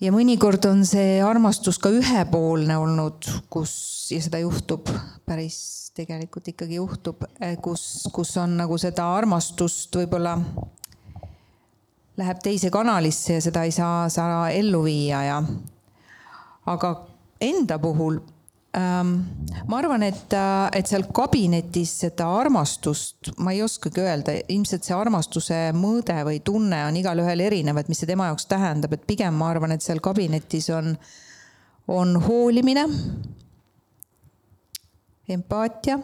ja mõnikord on see armastus ka ühepoolne olnud, kus ja seda juhtub päris tegelikult ikkagi juhtub, kus, kus on nagu seda armastust võib-olla läheb teise kanalisse ja seda ei saa, saa ellu viia ja aga enda puhul ma arvan, et, äh, et seal kabinetis seda armastust ma ei oskagi öelda, ilmselt see armastuse mõõde või tunne on igalühel erinev, et mis see tema jaoks tähendab, et pigem ma arvan, et seal kabinetis on, on hoolimine, empaatia.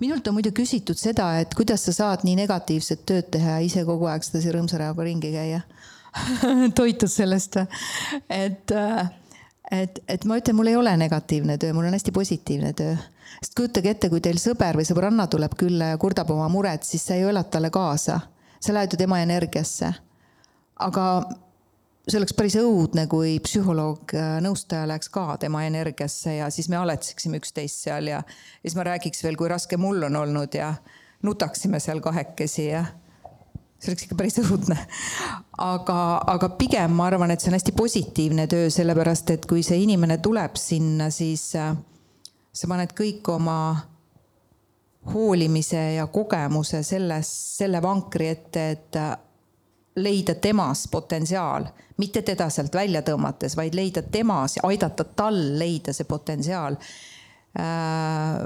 minult on muidu küsitud seda, et kuidas sa saad nii negatiivset tööd teha ja ise kogu aeg sedasi rõõmsa näoga ringi käia. [LAUGHS] Toitud sellest, et äh, et, et ma ütlen, mul ei ole negatiivne töö, mul on hästi positiivne töö. sest kujutage ette, kui teil sõber või sõbranna tuleb külla ja kurdab oma muret, siis sa ju elad talle kaasa. sa lähed ju tema energiasse. aga see oleks päris õudne, kui psühholoog, äh, nõustaja läheks ka tema energiasse ja siis me aletsiksime üksteist seal ja siis ma räägiks veel, kui raske mul on olnud ja nutaksime seal kahekesi ja see oleks ikka päris õudne. aga, aga pigem ma arvan, et see on hästi positiivne töö, sellepärast et kui see inimene tuleb sinna, siis äh, sa paned kõik oma hoolimise ja kogemuse selles, selle vankri ette, et äh, leida temas potentsiaal, mitte teda sealt välja tõmmates, vaid leida temas aidata tal leida see potentsiaal. Äh,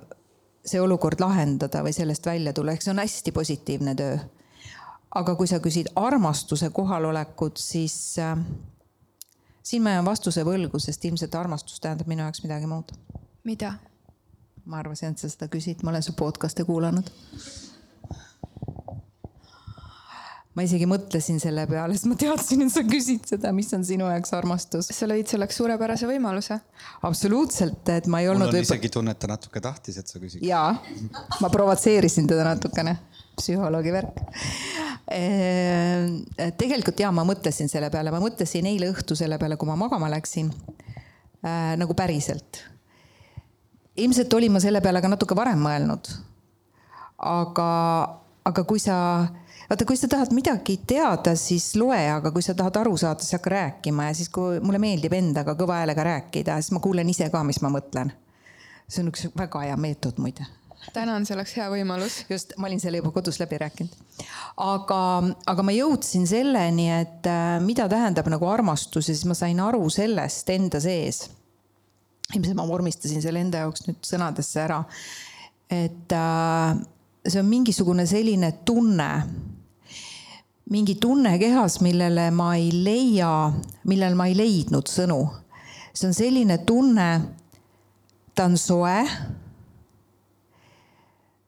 see olukord lahendada või sellest välja tulla, ehk see on hästi positiivne töö aga kui sa küsid armastuse kohalolekut, siis äh, siin ma jään vastuse võlgu, sest ilmselt armastus tähendab minu jaoks midagi muud. mida? ma arvasin, et sa seda küsid, ma olen su podcast'e kuulanud. Ma isegi mõtlesin selle peale, sest ma teadsin, et sa küsid seda, mis on sinu jaoks armastus. sa lõid selleks suurepärase võimaluse. absoluutselt, et ma ei olnud. mul on võib... isegi tunne, et ta natuke tahtis, et sa küsiksid. jaa, ma provotseerisin teda natukene, psühholoogi värk Ehm, tegelikult ja ma mõtlesin selle peale, ma mõtlesin eile õhtu selle peale, kui ma magama läksin äh,. nagu päriselt. ilmselt olin ma selle peale ka natuke varem mõelnud. aga, aga kui sa, vaata, kui sa tahad midagi teada, siis loe, aga kui sa tahad aru saada, siis hakka rääkima ja siis, kui mulle meeldib endaga kõva häälega rääkida, siis ma kuulen ise ka, mis ma mõtlen. see on üks väga hea meetod muide tänan, see oleks hea võimalus. just, ma olin selle juba kodus läbi rääkinud. aga, aga ma jõudsin selleni, et äh, mida tähendab nagu armastus ja siis ma sain aru sellest enda sees. ilmselt ma vormistasin selle enda jaoks nüüd sõnadesse ära. et äh, see on mingisugune selline tunne, mingi tunne kehas, millele ma ei leia, millele ma ei leidnud sõnu see on selline tunne, ta on soe.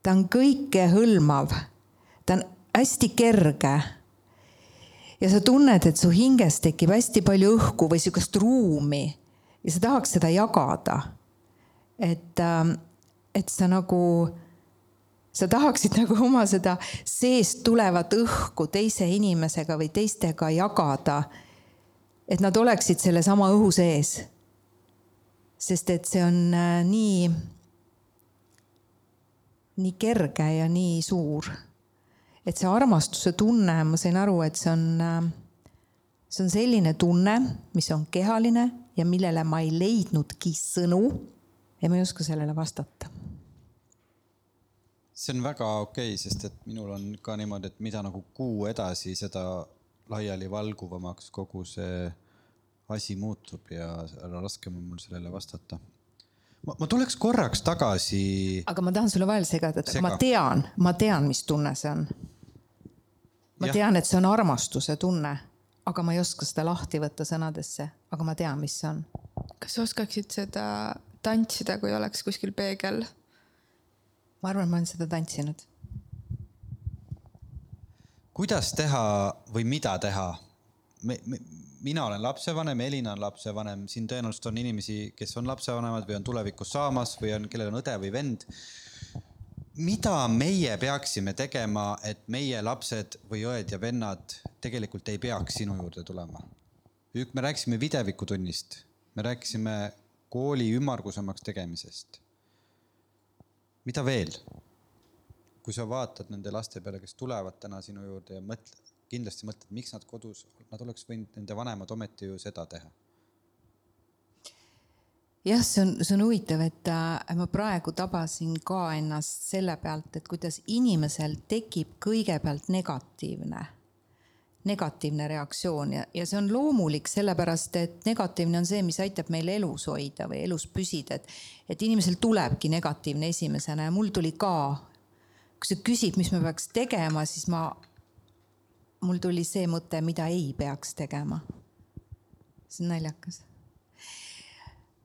ta on kõikehõlmav, ta on hästi kerge. ja sa tunned, et su hinges tekib hästi palju õhku või sihukest ruumi ja sa tahaks seda jagada. et, ähm, et sa nagu, sa tahaksid nagu oma seda seest tulevat õhku teise inimesega või teistega jagada. et nad oleksid sellesama õhu sees. sest et see on äh, nii, nii kerge ja nii suur. et see armastuse tunne, ma sain aru, et see on, äh, see on selline tunne, mis on kehaline ja millele ma ei leidnudki sõnu ja ma ei oska sellele vastata. See on väga okei okay,, sest et minul on ka niimoodi, et mida nagu kuu edasi, seda laialivalguvamaks kogu see asi muutub ja raskem on mul sellele vastata. ma, ma tuleks korraks tagasi. aga ma tahan sulle vahele segada, et Sega. ma tean, ma tean, mis tunne see on. ma ja. tean, et see on armastuse tunne aga ma ei oska seda lahti võtta sõnadesse, aga ma tean, mis see on. kas sa oskaksid seda tantsida, kui oleks kuskil peegel? Ma arvan, ma olen seda tantsinud. kuidas teha või mida teha? me, me, mina olen lapsevanem, Elina on lapsevanem, siin tõenäoliselt on inimesi, kes on lapsevanemad või on tulevikus saamas või on, kellel on õde või vend mida meie peaksime tegema, et meie lapsed või õed ja vennad tegelikult ei peaks sinu juurde tulema? me rääkisime videokutunnist, me rääkisime kooli ümmargusemaks tegemisest. Mida veel? kui sa vaatad nende laste peale, kes tulevad täna sinu juurde ja mõtle, kindlasti mõtled, miks nad kodus, nad oleks võinud, nende vanemad ometi ju seda teha jah, see on, see on huvitav, et äh, ma praegu tabasin ka ennast selle pealt, et kuidas inimesel tekib kõigepealt negatiivne, negatiivne reaktsioon ja, ja see on loomulik, sellepärast et negatiivne on see, mis aitab meil elus hoida või elus püsida, et, et inimesel tulebki negatiivne esimesena ja mul tuli ka. kui sa küsid, mis me peaks tegema, siis ma, mul tuli see mõte, mida ei peaks tegema. see on naljakas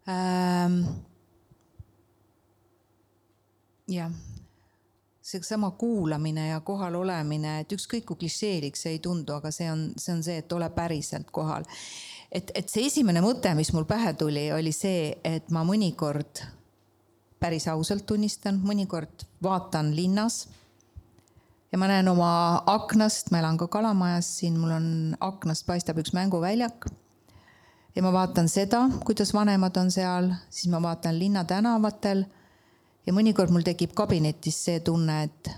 ähm,. jah, seesama kuulamine ja kohal olemine, et ükskõik kui klišeelik see ei tundu, aga see on, see on see, et ole päriselt kohal. et, et see esimene mõte, mis mul pähe tuli, oli see, et ma mõnikord päris ausalt tunnistan, mõnikord vaatan linnas ja ma näen oma aknast, ma elan ka Kalamajas, siin mul on aknast paistab üks mänguväljak ja ma vaatan seda, kuidas vanemad on seal, siis ma vaatan linnatänavatel. Ja mõnikord mul tekib kabinetis see tunne, et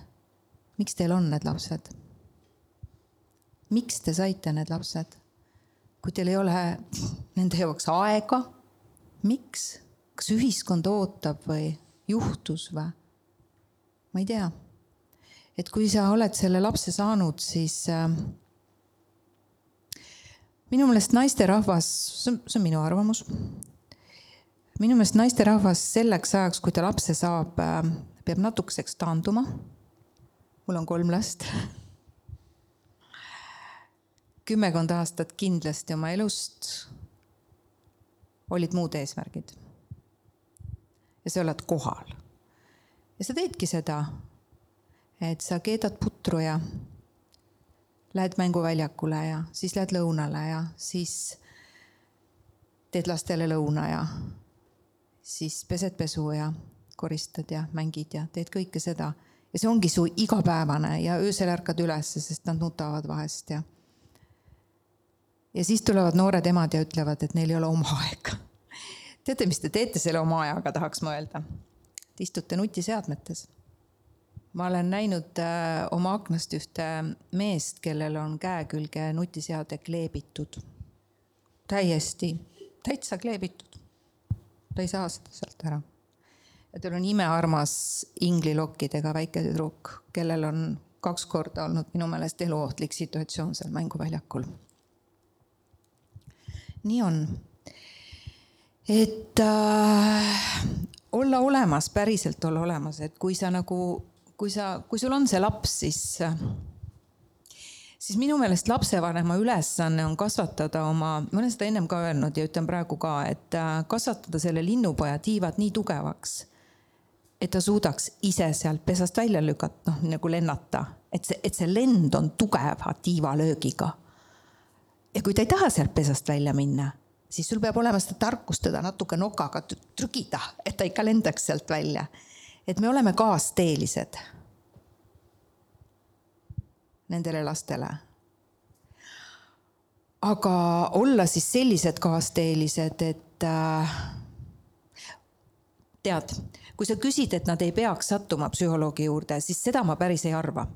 miks teil on need lapsed? miks te saite need lapsed? kui teil ei ole nende jaoks aega, miks? kas ühiskond ootab või juhtus või? ma ei tea. et kui sa oled selle lapse saanud, siis äh, minu meelest naisterahvas, see on, see on minu arvamus. Minu meelest naisterahvas selleks ajaks, kui ta lapse saab, äh, peab natukeseks taanduma. mul on kolm last. [LAUGHS] kümmekond aastat kindlasti oma elust olid muud eesmärgid. ja sa oled kohal. ja sa teedki seda, et sa keedad putru ja lähed mänguväljakule ja siis lähed lõunale ja siis teed lastele lõuna ja siis pesed pesu ja koristad ja mängid ja teed kõike seda. ja see ongi su igapäevane ja öösel ärkad ülesse, sest nad nutavad vahest ja. ja siis tulevad noored emad ja ütlevad, et neil ei ole oma aega. [LAUGHS] teate, mis te teete selle oma ajaga, tahaks ma öelda? Te istute nutiseadmetes ma olen näinud äh, oma aknast ühte meest, kellel on käe külge nutiseade kleebitud. täiesti, täitsa kleebitud. Ta ei saa seda sealt ära. ja tal on imearmas inglilokkidega väike tüdruk, kellel on kaks korda olnud minu meelest eluohtlik situatsioon seal mänguväljakul. nii on. et äh, olla olemas, päriselt olla olemas, et kui sa nagu kui sa, kui sul on see laps, siis, siis minu meelest lapsevanema ülesanne on kasvatada oma, ma olen seda ennem ka öelnud ja ütlen praegu ka, et äh, kasvatada selle linnupoja tiivad nii tugevaks, et ta suudaks ise sealt pesast välja lükata, noh nagu lennata, et see, et see lend on tugeva tiivalöögiga. ja kui ta ei taha sealt pesast välja minna, siis sul peab olema seda tarkust teda natuke nokaga trügida, et ta ikka lendaks sealt välja. et me oleme kaasteelised nendele lastele. aga olla siis sellised kaasteelised, et äh, tead, kui sa küsid, et nad ei peaks sattuma psühholoogi juurde, siis seda ma päris ei arva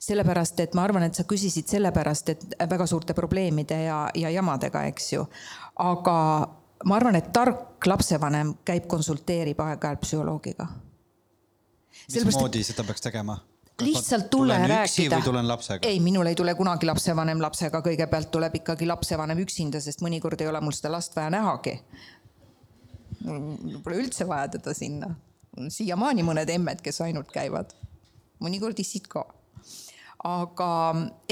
sellepärast, et ma arvan, et sa küsisid sellepärast, et väga suurte probleemide ja, ja jamadega, eks ju. aga ma arvan, et tark lapsevanem käib, konsulteerib aeg-ajalt psühholoogiga. mismoodi seda peaks tegema? Lihtsalt tulla ja rääkida. ei, minul ei tule kunagi lapsevanem lapsega, kõigepealt tuleb ikkagi lapsevanem üksinda, sest mõnikord ei ole mul seda last vaja nähagi. mul pole üldse vaja teda sinna. siiamaani mõned emmed, kes ainult käivad. mõnikord issid ka aga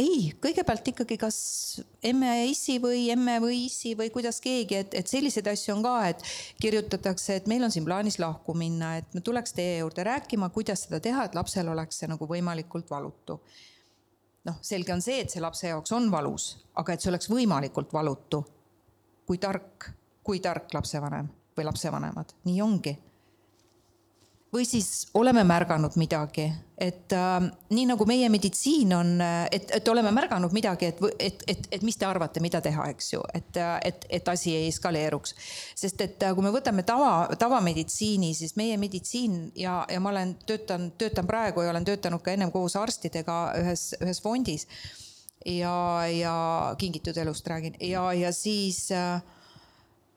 ei, kõigepealt ikkagi kas emme ja issi või emme või issi või kuidas keegi, et, et selliseid asju on ka, et kirjutatakse, et meil on siin plaanis lahku minna, et me tuleks teie juurde rääkima, kuidas seda teha, et lapsel oleks see nagu võimalikult valutu. noh, selge on see, et see lapse jaoks on valus, aga et see oleks võimalikult valutu. kui tark, kui tark lapsevanem või lapsevanemad, nii ongi või siis oleme märganud midagi, et äh, nii nagu meie meditsiin on, äh, et, et oleme märganud midagi, et, et, et, et mis te arvate, mida teha, eks ju, et, äh, et, et asi ei eskaleeruks. sest et äh, kui me võtame tava, tavameditsiini, siis meie meditsiin ja, ja ma olen töötan, töötan praegu ja olen töötanud ka ennem koos arstidega ühes, ühes fondis. ja, ja Kingitud elust räägin ja, ja siis äh,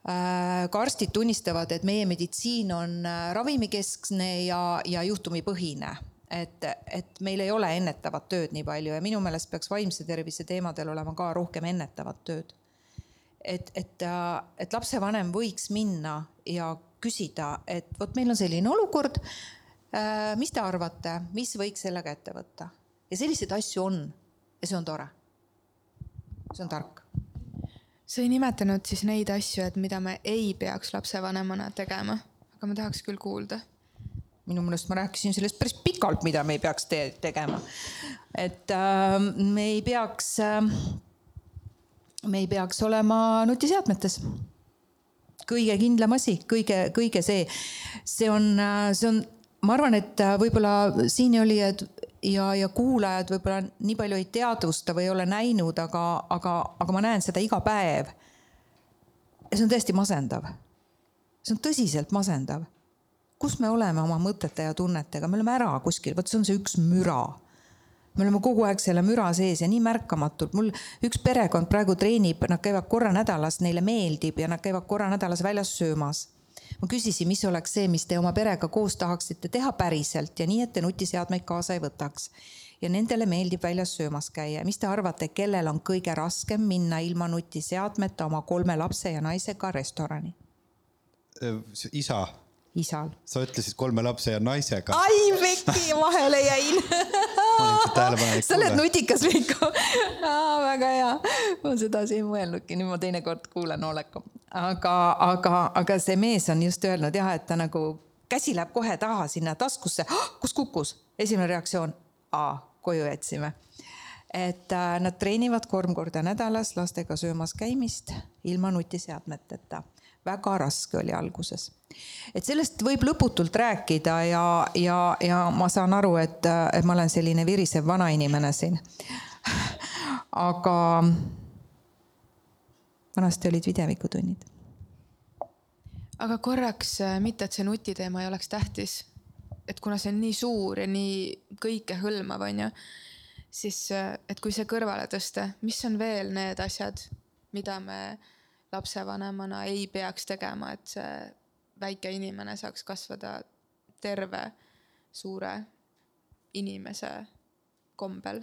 ka arstid tunnistavad, et meie meditsiin on äh, ravimikeskne ja, ja juhtumipõhine et, et meil ei ole ennetavat tööd nii palju ja minu meelest peaks vaimse tervise teemadel olema ka rohkem ennetavat tööd. et, et, äh, et lapsevanem võiks minna ja küsida, et vot meil on selline olukord. mis te arvate, mis võiks sellega ette võtta ja selliseid asju on ja see on tore. see on tark sa ei nimetanud siis neid asju, et mida me ei peaks lapsevanemana tegema, aga ma tahaks küll kuulda. minu meelest ma rääkisin sellest päris pikalt, mida me ei peaks te tegema. et äh, me ei peaks äh,, me ei peaks olema nutiseadmetes kõige kindlam asi, kõige, kõige see, see on, äh, see on, ma arvan, et äh, võib-olla siinieolijad ja, ja kuulajad võib-olla nii palju ei teadvusta või ei ole näinud, aga, aga, aga ma näen seda iga päev. ja see on tõesti masendav. see on tõsiselt masendav. kus me oleme oma mõtete ja tunnetega, me oleme ära kuskil, vot see on see üks müra. me oleme kogu aeg selle müra sees ja nii märkamatult, mul üks perekond praegu treenib, nad käivad korra nädalas, neile meeldib ja nad käivad korra nädalas väljas söömas ma küsisin, mis oleks see, mis te oma perega koos tahaksite teha päriselt ja nii, et te nutiseadmeid kaasa ei võtaks. ja nendele meeldib väljas söömas käia. mis te arvate, kellel on kõige raskem minna ilma nutiseadmeta oma kolme lapse ja naisega restorani? isa isal. sa ütlesid kolme lapse ja naisega. ai, Veki, vahele jäin [LAUGHS] sa oled nutikas, Veiko väga hea, ma sedasi ei mõelnudki, nüüd ma teinekord kuulan hoolega. aga, aga, aga see mees on just öelnud jah, et ta nagu käsi läheb kohe taha sinna taskusse oh,. kus kukkus? esimene reaktsioon, koju jätsime et äh, nad treenivad kolm korda nädalas lastega söömas käimist ilma nutiseadmeteta väga raske oli alguses. et sellest võib lõputult rääkida ja, ja, ja ma saan aru, et, et ma olen selline virisev vanainimene siin. [LAUGHS] aga vanasti olid videvikatunnid. aga korraks, mitte et see nutiteema ei oleks tähtis, et kuna see on nii suur ja nii kõikehõlmav, on ju, siis et kui see kõrvale tõsta, mis on veel need asjad, mida me lapsevanemana ei peaks tegema, et see väike inimene saaks kasvada terve suure inimese kombel.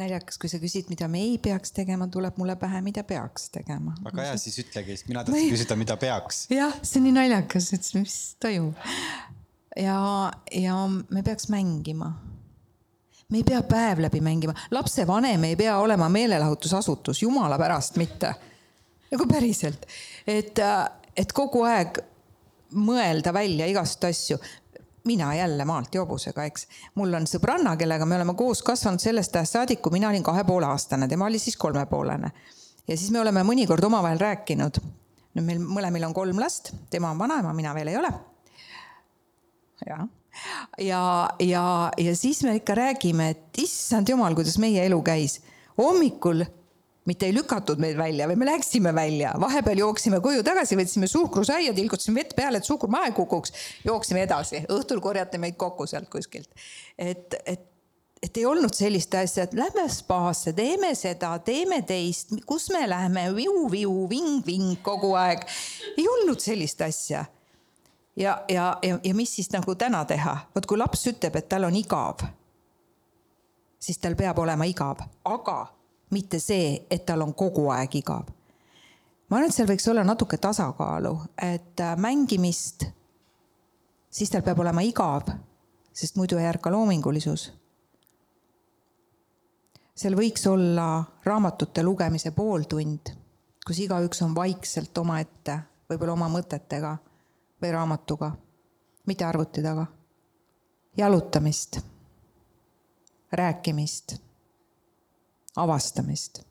naljakas, kui sa küsid, mida me ei peaks tegema, tuleb mulle pähe, mida peaks tegema. väga hea, siis ütlegi, sest mina tahtsin küsida, mida peaks. jah, see on nii naljakas, et mis toimub. ja, ja me peaks mängima. me ei pea päev läbi mängima, lapsevanem ei pea olema meelelahutusasutus, jumala pärast mitte. Nagu päriselt, et, et kogu aeg mõelda välja igast asju mina jälle maalt ja hobusega, eks. mul on sõbranna, kellega me oleme koos kasvanud sellest ajast saadik, kui mina olin kahe poole aastane, tema oli siis kolmepoolene. ja siis me oleme mõnikord omavahel rääkinud. no meil mõlemil on kolm last, tema on vanaema, mina veel ei ole. jah ja, ja, ja siis me ikka räägime, et issand jumal, kuidas meie elu käis. hommikul mitte ei lükatud meid välja või me läksime välja, vahepeal jooksime koju tagasi, võtsime suhkrusaia, tilgutasime vett peale, et suhkur maha ei kukuks, jooksime edasi, õhtul korjati meid kokku sealt kuskilt. et, et, et ei olnud sellist asja, et lähme spaasse, teeme seda, teeme teist, kus me läheme, viu-viu, ving-ving kogu aeg. ei olnud sellist asja. ja, ja, ja, ja mis siis nagu täna teha, vot kui laps ütleb, et tal on igav, siis tal peab olema igav, aga mitte see, et tal on kogu aeg igav. ma arvan, et seal võiks olla natuke tasakaalu, et äh, mängimist, siis tal peab olema igav, sest muidu ei ärka loomingulisus. seal võiks olla raamatute lugemise pooltund, kus igaüks on vaikselt omaette, võib-olla oma mõtetega või raamatuga, mitte arvuti taga. jalutamist, rääkimist avastamist.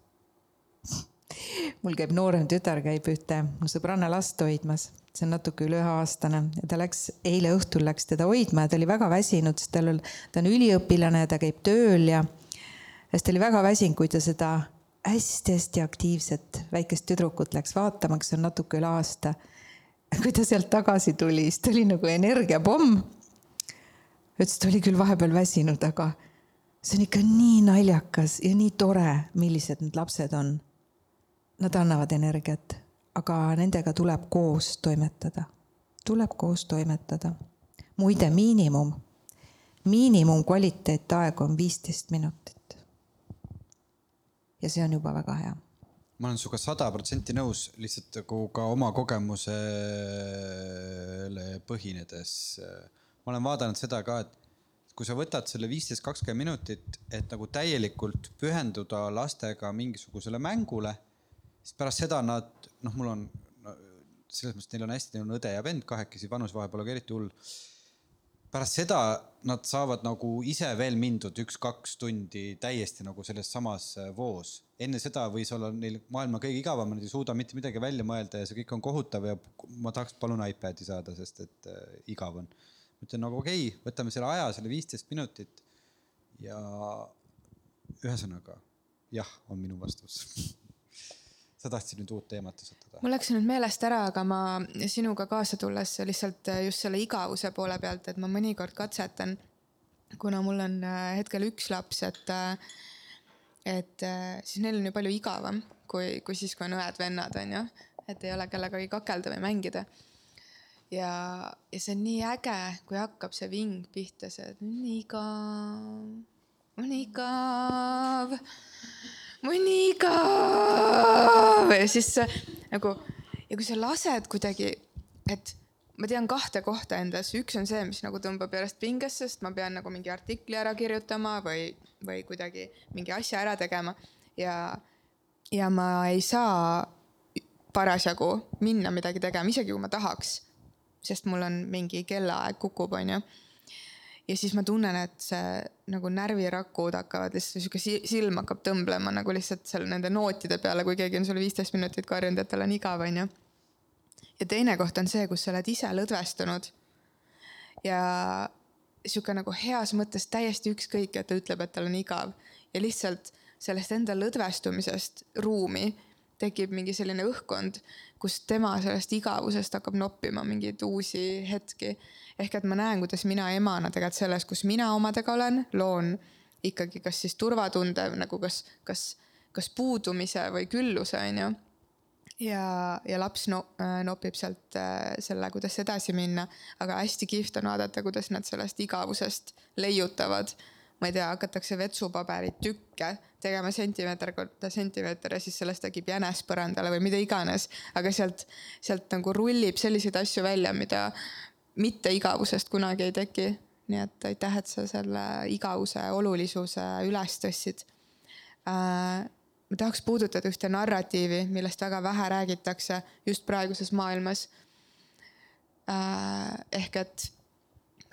mul käib noorem tütar, käib ühte mu sõbranna last hoidmas, see on natuke üle üheaastane ja ta läks, eile õhtul läks teda hoidma ja ta oli väga väsinud, sest tal on, ta on üliõpilane ja ta käib tööl ja ja siis ta oli väga väsinud, kui ta seda hästi-hästi aktiivset väikest tüdrukut läks vaatama, kes on natuke üle aasta. kui ta sealt tagasi tuli, siis ta oli nagu energiapomm. ütles, et oli küll vahepeal väsinud, aga see on ikka nii naljakas ja nii tore, millised need lapsed on. Nad annavad energiat, aga nendega tuleb koos toimetada. tuleb koos toimetada. muide, miinimum, miinimumkvaliteetaeg on viisteist minutit. ja see on juba väga hea ma olen sinuga sada protsenti nõus, lihtsalt nagu ka oma kogemusele põhinedes. ma olen vaadanud seda ka, et kui sa võtad selle viisteist, kakskümmend minutit, et nagu täielikult pühenduda lastega mingisugusele mängule, siis pärast seda nad, noh, mul on no, selles mõttes, neil on hästi, neil on õde ja vend kahekesi, vanus vahe pole ka eriti hull. pärast seda nad saavad nagu ise veel mindud üks-kaks tundi täiesti nagu selles samas äh, voos. enne seda võis olla neil maailma kõige igavam, nad ei suuda mitte midagi välja mõelda ja see kõik on kohutav ja ma tahaks palun iPad'i saada, sest et äh, igav on ütlen nagu okei okay,, võtame selle aja, selle viisteist minutit. ja ühesõnaga jah, on minu vastus [LAUGHS] sa tahtsid nüüd uut teemat tõstatada? mul läks nüüd meelest ära, aga ma sinuga kaasa tulles lihtsalt just selle igavuse poole pealt, et ma mõnikord katsetan, kuna mul on äh, hetkel üks laps, et, äh, et äh, siis neil on ju palju igavam kui, kui siis, kui on õed-vennad, on ju. et ei ole kellegagi kakelda või mängida ja, ja see on nii äge, kui hakkab see ving pihta, see on igav, on igav, on igav. Ja siis nagu ja kui sa lased kuidagi, et ma tean kahte kohta endas, üks on see, mis nagu tõmbab järjest pingesse, sest ma pean nagu mingi artikli ära kirjutama või, või kuidagi mingi asja ära tegema. Ja, ja ma ei saa parasjagu minna midagi tegema, isegi kui ma tahaks sest mul on mingi kellaaeg kukub, onju. ja siis ma tunnen, et see nagu närvirakud hakkavad lihtsalt sihuke silm hakkab tõmblema nagu lihtsalt seal nende nootide peale, kui keegi on sulle viisteist minutit karjunud, et tal on igav, onju. ja teine koht on see, kus sa oled ise lõdvestunud. ja sihuke nagu heas mõttes täiesti ükskõik, et ta ütleb, et tal on igav ja lihtsalt sellest enda lõdvestumisest ruumi tekib mingi selline õhkkond, kus tema sellest igavusest hakkab noppima mingeid uusi hetki. ehk et ma näen, kuidas mina emana tegelikult selles, kus mina omadega olen, loon ikkagi kas siis turvatunde nagu kas, kas, kas puudumise või külluse, on ju. ja, ja laps no, nopib sealt äh, selle, kuidas edasi minna, aga hästi kihvt on vaadata, kuidas nad sellest igavusest leiutavad ma ei tea, hakatakse vetsupaberit tükke tegema sentimeeter korda sentimeeter ja siis sellest tekib jänes põrandale või mida iganes. aga sealt, sealt nagu rullib selliseid asju välja, mida mitte igavusest kunagi ei teki. nii et aitäh, et sa selle igavuse olulisuse üles tõstsid äh,. ma tahaks puudutada ühte narratiivi, millest väga vähe räägitakse just praeguses maailmas äh,. ehk et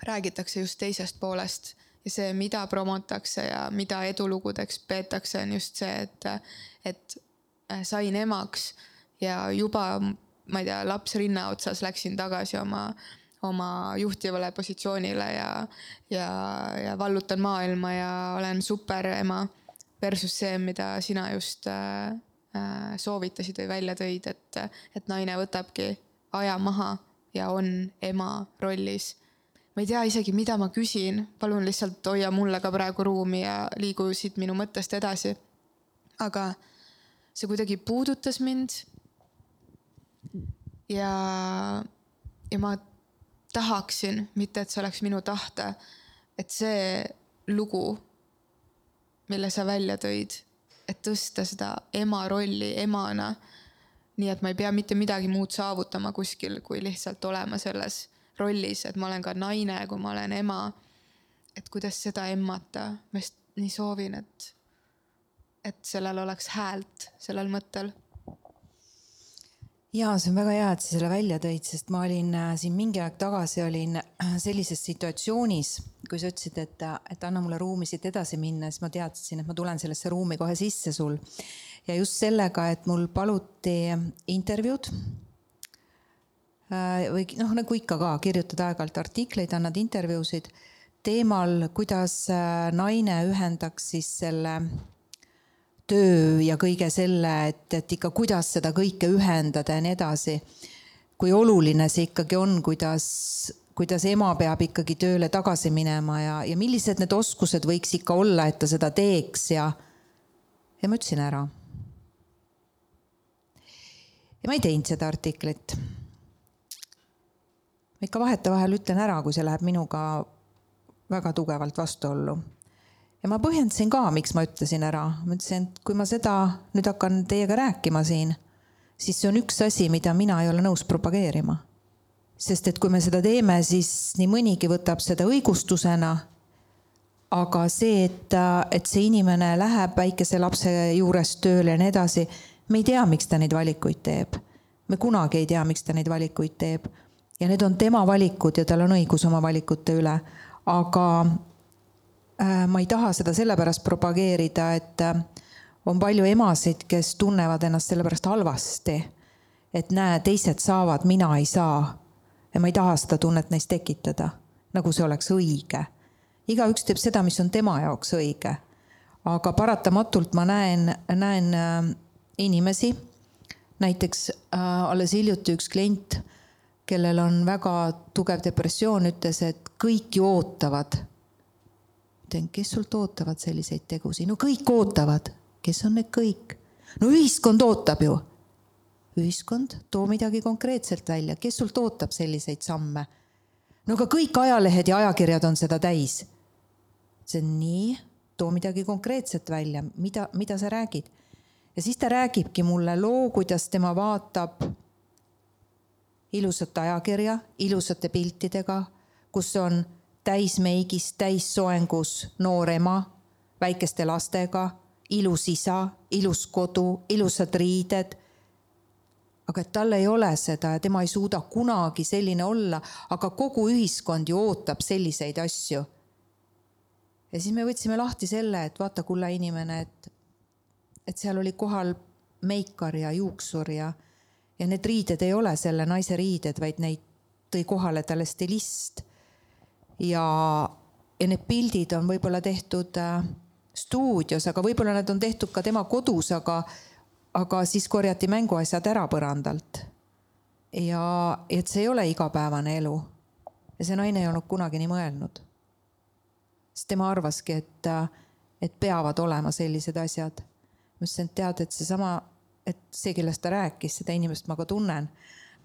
räägitakse just teisest poolest ja see, mida promotakse ja mida edulugudeks peetakse, on just see, et, et äh, sain emaks ja juba, ma ei tea, laps rinna otsas läksin tagasi oma, oma juhtivale positsioonile ja, ja, ja vallutan maailma ja olen super ema. Versus see, mida sina just äh, äh, soovitasid või välja tõid, et, et naine võtabki aja maha ja on ema rollis ma ei tea isegi, mida ma küsin, palun lihtsalt hoia mulle ka praegu ruumi ja liigu siit minu mõttest edasi. aga see kuidagi puudutas mind. ja, ja ma tahaksin, mitte et see oleks minu tahte, et see lugu, mille sa välja tõid, et tõsta seda ema rolli emana. nii et ma ei pea mitte midagi muud saavutama kuskil, kui lihtsalt olema selles rollis, et ma olen ka naine, kui ma olen ema. et kuidas seda emmata, ma just nii soovin, et, et sellel oleks häält, sellel mõttel ja see on väga hea, et sa selle välja tõid, sest ma olin äh, siin mingi aeg tagasi olin äh, sellises situatsioonis, kui sa ütlesid, et, et anna mulle ruumi siit edasi minna, siis ma teadsin, et ma tulen sellesse ruumi kohe sisse sul. ja just sellega, et mul paluti intervjuud Äh, või noh, nagu ikka ka, kirjutad aeg-ajalt artikleid, annad intervjuusid teemal, kuidas äh, naine ühendaks siis selle töö ja kõige selle, et, et ikka kuidas seda kõike ühendada ja nii edasi. kui oluline see ikkagi on, kuidas, kuidas ema peab ikkagi tööle tagasi minema ja, ja millised need oskused võiks ikka olla, et ta seda teeks ja, ja ma ütlesin ära. ja ma ei teinud seda artiklit ma ikka vahetevahel ütlen ära, kui see läheb minuga väga tugevalt vastuollu. ja ma põhjendasin ka, miks ma ütlesin ära, ma ütlesin, et kui ma seda nüüd hakkan teiega rääkima siin, siis see on üks asi, mida mina ei ole nõus propageerima. sest et kui me seda teeme, siis nii mõnigi võtab seda õigustusena. aga see, et, et see inimene läheb väikese lapse juures tööle ja nii edasi, me ei tea, miks ta neid valikuid teeb. me kunagi ei tea, miks ta neid valikuid teeb ja need on tema valikud ja tal on õigus oma valikute üle. aga äh, ma ei taha seda sellepärast propageerida, et äh, on palju emasid, kes tunnevad ennast sellepärast halvasti. et näe, teised saavad, mina ei saa. ja ma ei taha seda tunnet neis tekitada, nagu see oleks õige. igaüks teeb seda, mis on tema jaoks õige. aga paratamatult ma näen, näen äh, inimesi, näiteks alles hiljuti üks klient kellel on väga tugev depressioon, ütles, et kõik ju ootavad. ütlen, kes sult ootavad selliseid tegusid, no kõik ootavad, kes on need kõik? no ühiskond ootab ju. ühiskond, too midagi konkreetselt välja, kes sult ootab selliseid samme? no aga kõik ajalehed ja ajakirjad on seda täis. on nii, too midagi konkreetset välja, mida, mida sa räägid. ja siis ta räägibki mulle loo, kuidas tema vaatab ilusat ajakirja ilusate piltidega, kus on täismeigis, täissoengus noor ema väikeste lastega, ilus isa, ilus kodu, ilusad riided. aga et tal ei ole seda ja tema ei suuda kunagi selline olla, aga kogu ühiskond ju ootab selliseid asju. ja siis me võtsime lahti selle, et vaata, kulla inimene, et, et seal oli kohal meikar ja juuksur ja ja need riided ei ole selle naise riided, vaid neid tõi kohale talle stilist. ja, ja need pildid on võib-olla tehtud äh, stuudios, aga võib-olla need on tehtud ka tema kodus, aga, aga siis korjati mänguasjad ära põrandalt. ja, et see ei ole igapäevane elu. ja see naine ei olnud kunagi nii mõelnud. sest tema arvaski, et, äh, et peavad olema sellised asjad. ma ütlesin, et tead, et seesama et see, kellest ta rääkis, seda inimest ma ka tunnen.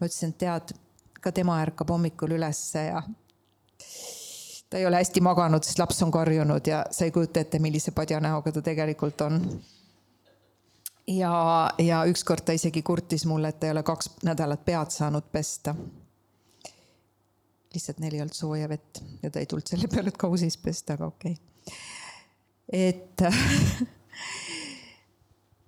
ma ütlesin, et tead, ka tema ärkab hommikul ülesse ja ta ei ole hästi maganud, sest laps on karjunud ja sa ei kujuta ette, millise padja näoga ta tegelikult on. ja, ja ükskord ta isegi kurtis mulle, et ta ei ole kaks nädalat pead saanud pesta. lihtsalt neil ei olnud sooja vett ja ta ei tulnud selle peale, et kausis pesta, aga okei okay.. et [LAUGHS]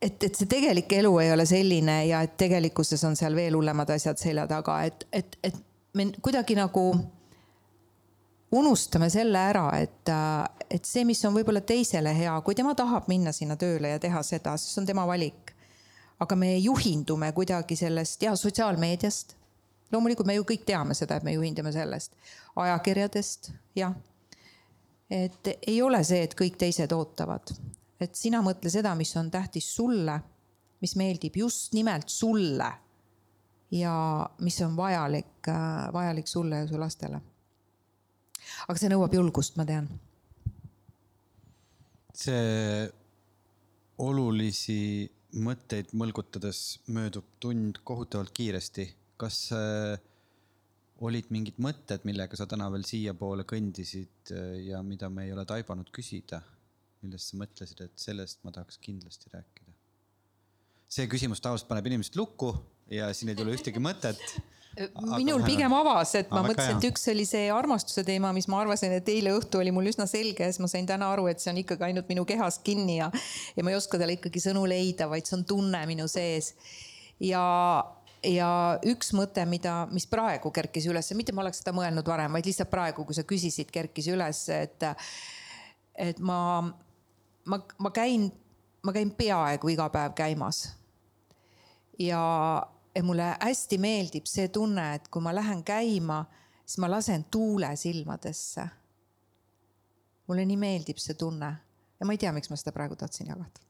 et, et see tegelik elu ei ole selline ja et tegelikkuses on seal veel hullemad asjad selja taga, et, et, et me kuidagi nagu unustame selle ära, et, et see, mis on võib-olla teisele hea, kui tema tahab minna sinna tööle ja teha seda, siis on tema valik. aga me juhindume kuidagi sellest ja sotsiaalmeediast. loomulikult me ju kõik teame seda, et me juhindume sellest, ajakirjadest, jah. et ei ole see, et kõik teised ootavad et sina mõtle seda, mis on tähtis sulle, mis meeldib just nimelt sulle. ja mis on vajalik, äh, vajalik sulle ja su lastele. aga see nõuab julgust, ma tean. see olulisi mõtteid mõlgutades möödub tund kohutavalt kiiresti. kas äh, olid mingid mõtted, millega sa täna veel siiapoole kõndisid äh, ja mida me ei ole taibanud küsida? Millest sa mõtlesid, et sellest ma tahaks kindlasti rääkida? see küsimus tavaliselt paneb inimesed lukku ja siin ei tule ühtegi mõtet. minul pigem avas, et ma mõtlesin, et üks oli see armastuse teema, mis ma arvasin, et eile õhtu oli mul üsna selge ja siis ma sain täna aru, et see on ikkagi ainult minu kehas kinni ja, ja ma ei oska talle ikkagi sõnu leida, vaid see on tunne minu sees. ja, ja üks mõte, mida, mis praegu kerkis üles, mitte ma oleks seda mõelnud varem, vaid lihtsalt praegu, kui sa küsisid, kerkis üles, et, et ma ma, ma käin, ma käin peaaegu iga päev käimas. ja, ja mulle hästi meeldib see tunne, et kui ma lähen käima, siis ma lasen tuule silmadesse. mulle nii meeldib see tunne ja ma ei tea, miks ma seda praegu tahtsin jagada.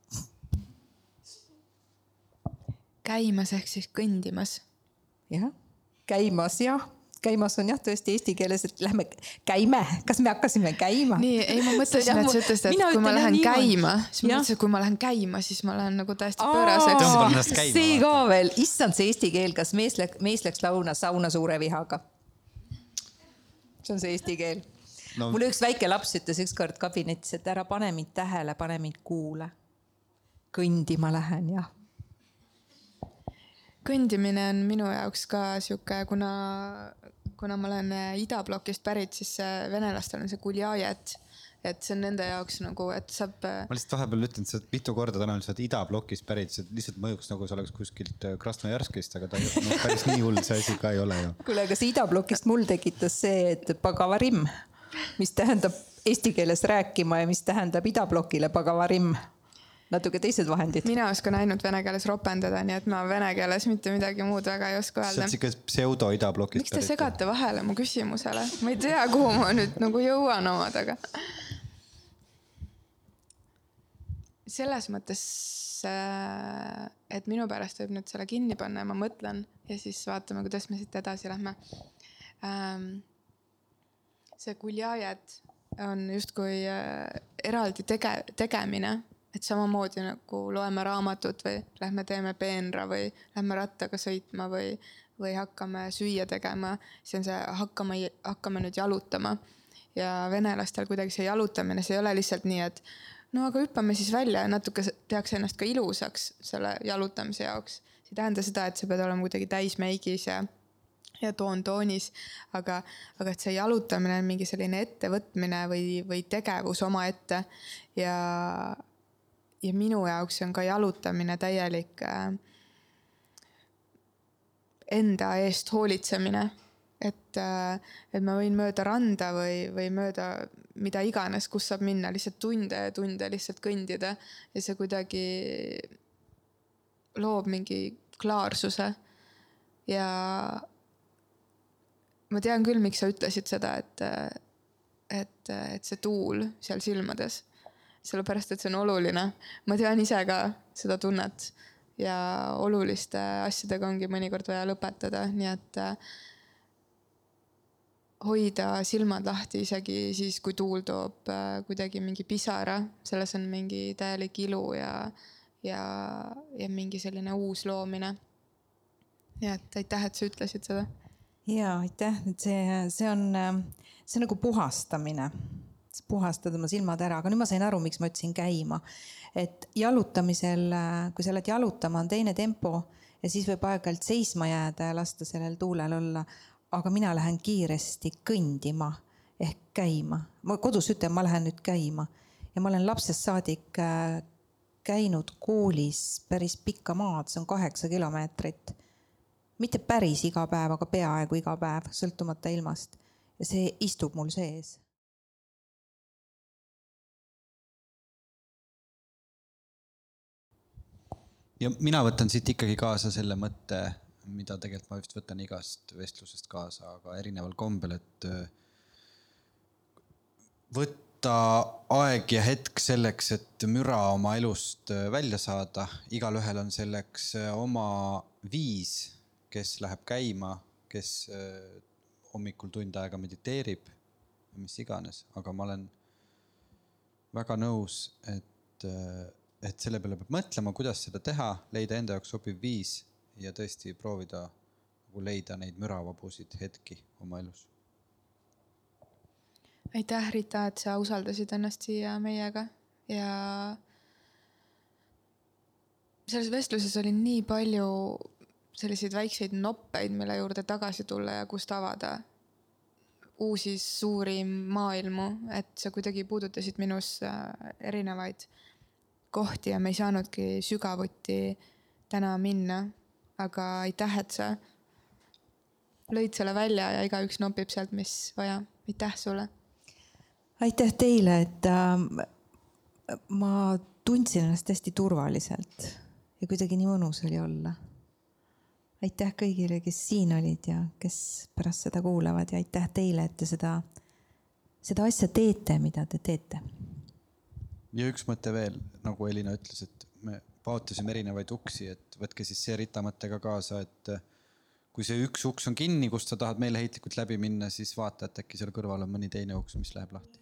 käimas ehk siis kõndimas. jah, käimas jah käimas on jah, tõesti eesti keeles, et lähme käime, kas me hakkasime käima? nii, ei ma mõtlesin, et sa ütlesid, et kui ma lähen käima, siis ma mõtlesin, et kui ma lähen käima, siis ma lähen nagu täiesti pööraseks. see ka veel, issand, see eesti keel, kas mees läks, mees läks launa sauna suure vihaga? see on see eesti keel. No.. mulle üks väike laps ütles ükskord kabinetis, et ära pane mind tähele, pane mind kuule. kõndima lähen, jah kõndimine on minu jaoks ka sihuke, kuna, kuna ma olen idablokist pärit, siis venelastel on see guljajet et see on nende jaoks nagu, et saab. ma lihtsalt vahepeal ütlen, sa oled mitu korda täna lihtsalt idablokist pärit, see lihtsalt mõjuks nagu sa oleks kuskilt äh, Krasnojarskist, aga ta ei, no, päris nii hull see asi ka ei ole ju. kuule, aga see idablokist mul tekitas see, et pagavarim, mis tähendab eesti keeles rääkima ja mis tähendab idablokile pagavarim natuke teised vahendid. mina oskan ainult vene keeles ropendada, nii et ma vene keeles mitte midagi muud väga ei oska öelda. see on siuke pseudo-idablokist. miks te segate vahele mu küsimusele? ma ei tea, kuhu ma nüüd nagu jõuan omadega. selles mõttes, äh, et minu pärast võib nüüd selle kinni panna ja ma mõtlen ja siis vaatame, kuidas me siit edasi lähme. Ähm, see guljajet on justkui äh, eraldi tege-, tegemine et samamoodi nagu loeme raamatut või lähme teeme peenra või lähme rattaga sõitma või, või hakkame süüa tegema, siis on see hakkame, hakkame nüüd jalutama. ja venelastel kuidagi see jalutamine, see ei ole lihtsalt nii, et no aga hüppame siis välja ja natuke tehakse ennast ka ilusaks selle jalutamise jaoks. see ei tähenda seda, et sa pead olema kuidagi täismeigis ja ja toon toonis, aga, aga et see jalutamine on mingi selline ettevõtmine või, või tegevus omaette ja ja minu jaoks on ka jalutamine täielik äh, enda eest hoolitsemine. et, äh, et ma võin mööda randa või, või mööda mida iganes, kus saab minna, lihtsalt tunde ja tunde lihtsalt kõndida ja see kuidagi loob mingi klaarsuse. ja ma tean küll, miks sa ütlesid seda, et, et, et see tuul seal silmades sellepärast et see on oluline. ma tean ise ka seda tunnet ja oluliste asjadega ongi mõnikord vaja lõpetada, nii et äh, hoida silmad lahti isegi siis, kui tuul toob äh, kuidagi mingi pisara, selles on mingi täielik ilu ja, ja, ja mingi selline uus loomine. nii et aitäh, et sa ütlesid seda. ja aitäh, et see, see on, see on nagu puhastamine puhastada oma silmad ära, aga nüüd ma sain aru, miks ma ütlesin käima. et jalutamisel, kui sa lähed jalutama, on teine tempo ja siis võib aeg-ajalt seisma jääda ja lasta sellel tuulel olla. aga mina lähen kiiresti kõndima ehk käima. ma kodus ütlen, ma lähen nüüd käima ja ma olen lapsest saadik äh, käinud koolis päris pikka maad, see on kaheksa kilomeetrit. mitte päris iga päev, aga peaaegu iga päev, sõltumata ilmast. ja see istub mul sees ja mina võtan siit ikkagi kaasa selle mõtte, mida tegelikult ma vist võtan igast vestlusest kaasa, aga erineval kombel, et äh, võtta aeg ja hetk selleks, et müra oma elust äh, välja saada. igalühel on selleks äh, oma viis, kes läheb käima, kes hommikul tund aega mediteerib, mis iganes, aga ma olen väga nõus, et et selle peale peab mõtlema, kuidas seda teha, leida enda jaoks sobiv viis ja tõesti proovida nagu leida neid müravabusid hetki oma elus. aitäh, Rita, et sa usaldasid ennast siia meiega ja selles vestluses oli nii palju selliseid väikseid noppeid, mille juurde tagasi tulla ja kust avada uusi suuri maailmu, et sa kuidagi puudutasid minus äh, erinevaid kohti ja me ei saanudki sügavuti täna minna. aga aitäh, et sa lõid selle välja ja igaüks nopib sealt, mis vaja. aitäh sulle. aitäh teile, et äh, ma tundsin ennast hästi turvaliselt ja kuidagi nii mõnus oli olla. aitäh kõigile, kes siin olid ja kes pärast seda kuulavad ja aitäh teile, et te seda, seda asja teete, mida te teete ja üks mõte veel, nagu Elina ütles, et me paotasime erinevaid uksi, et võtke siis see Rita mõte ka kaasa, et kui see üks uks on kinni, kust sa tahad meeleheitlikult läbi minna, siis vaata, et äkki seal kõrval on mõni teine uks, mis läheb lahti.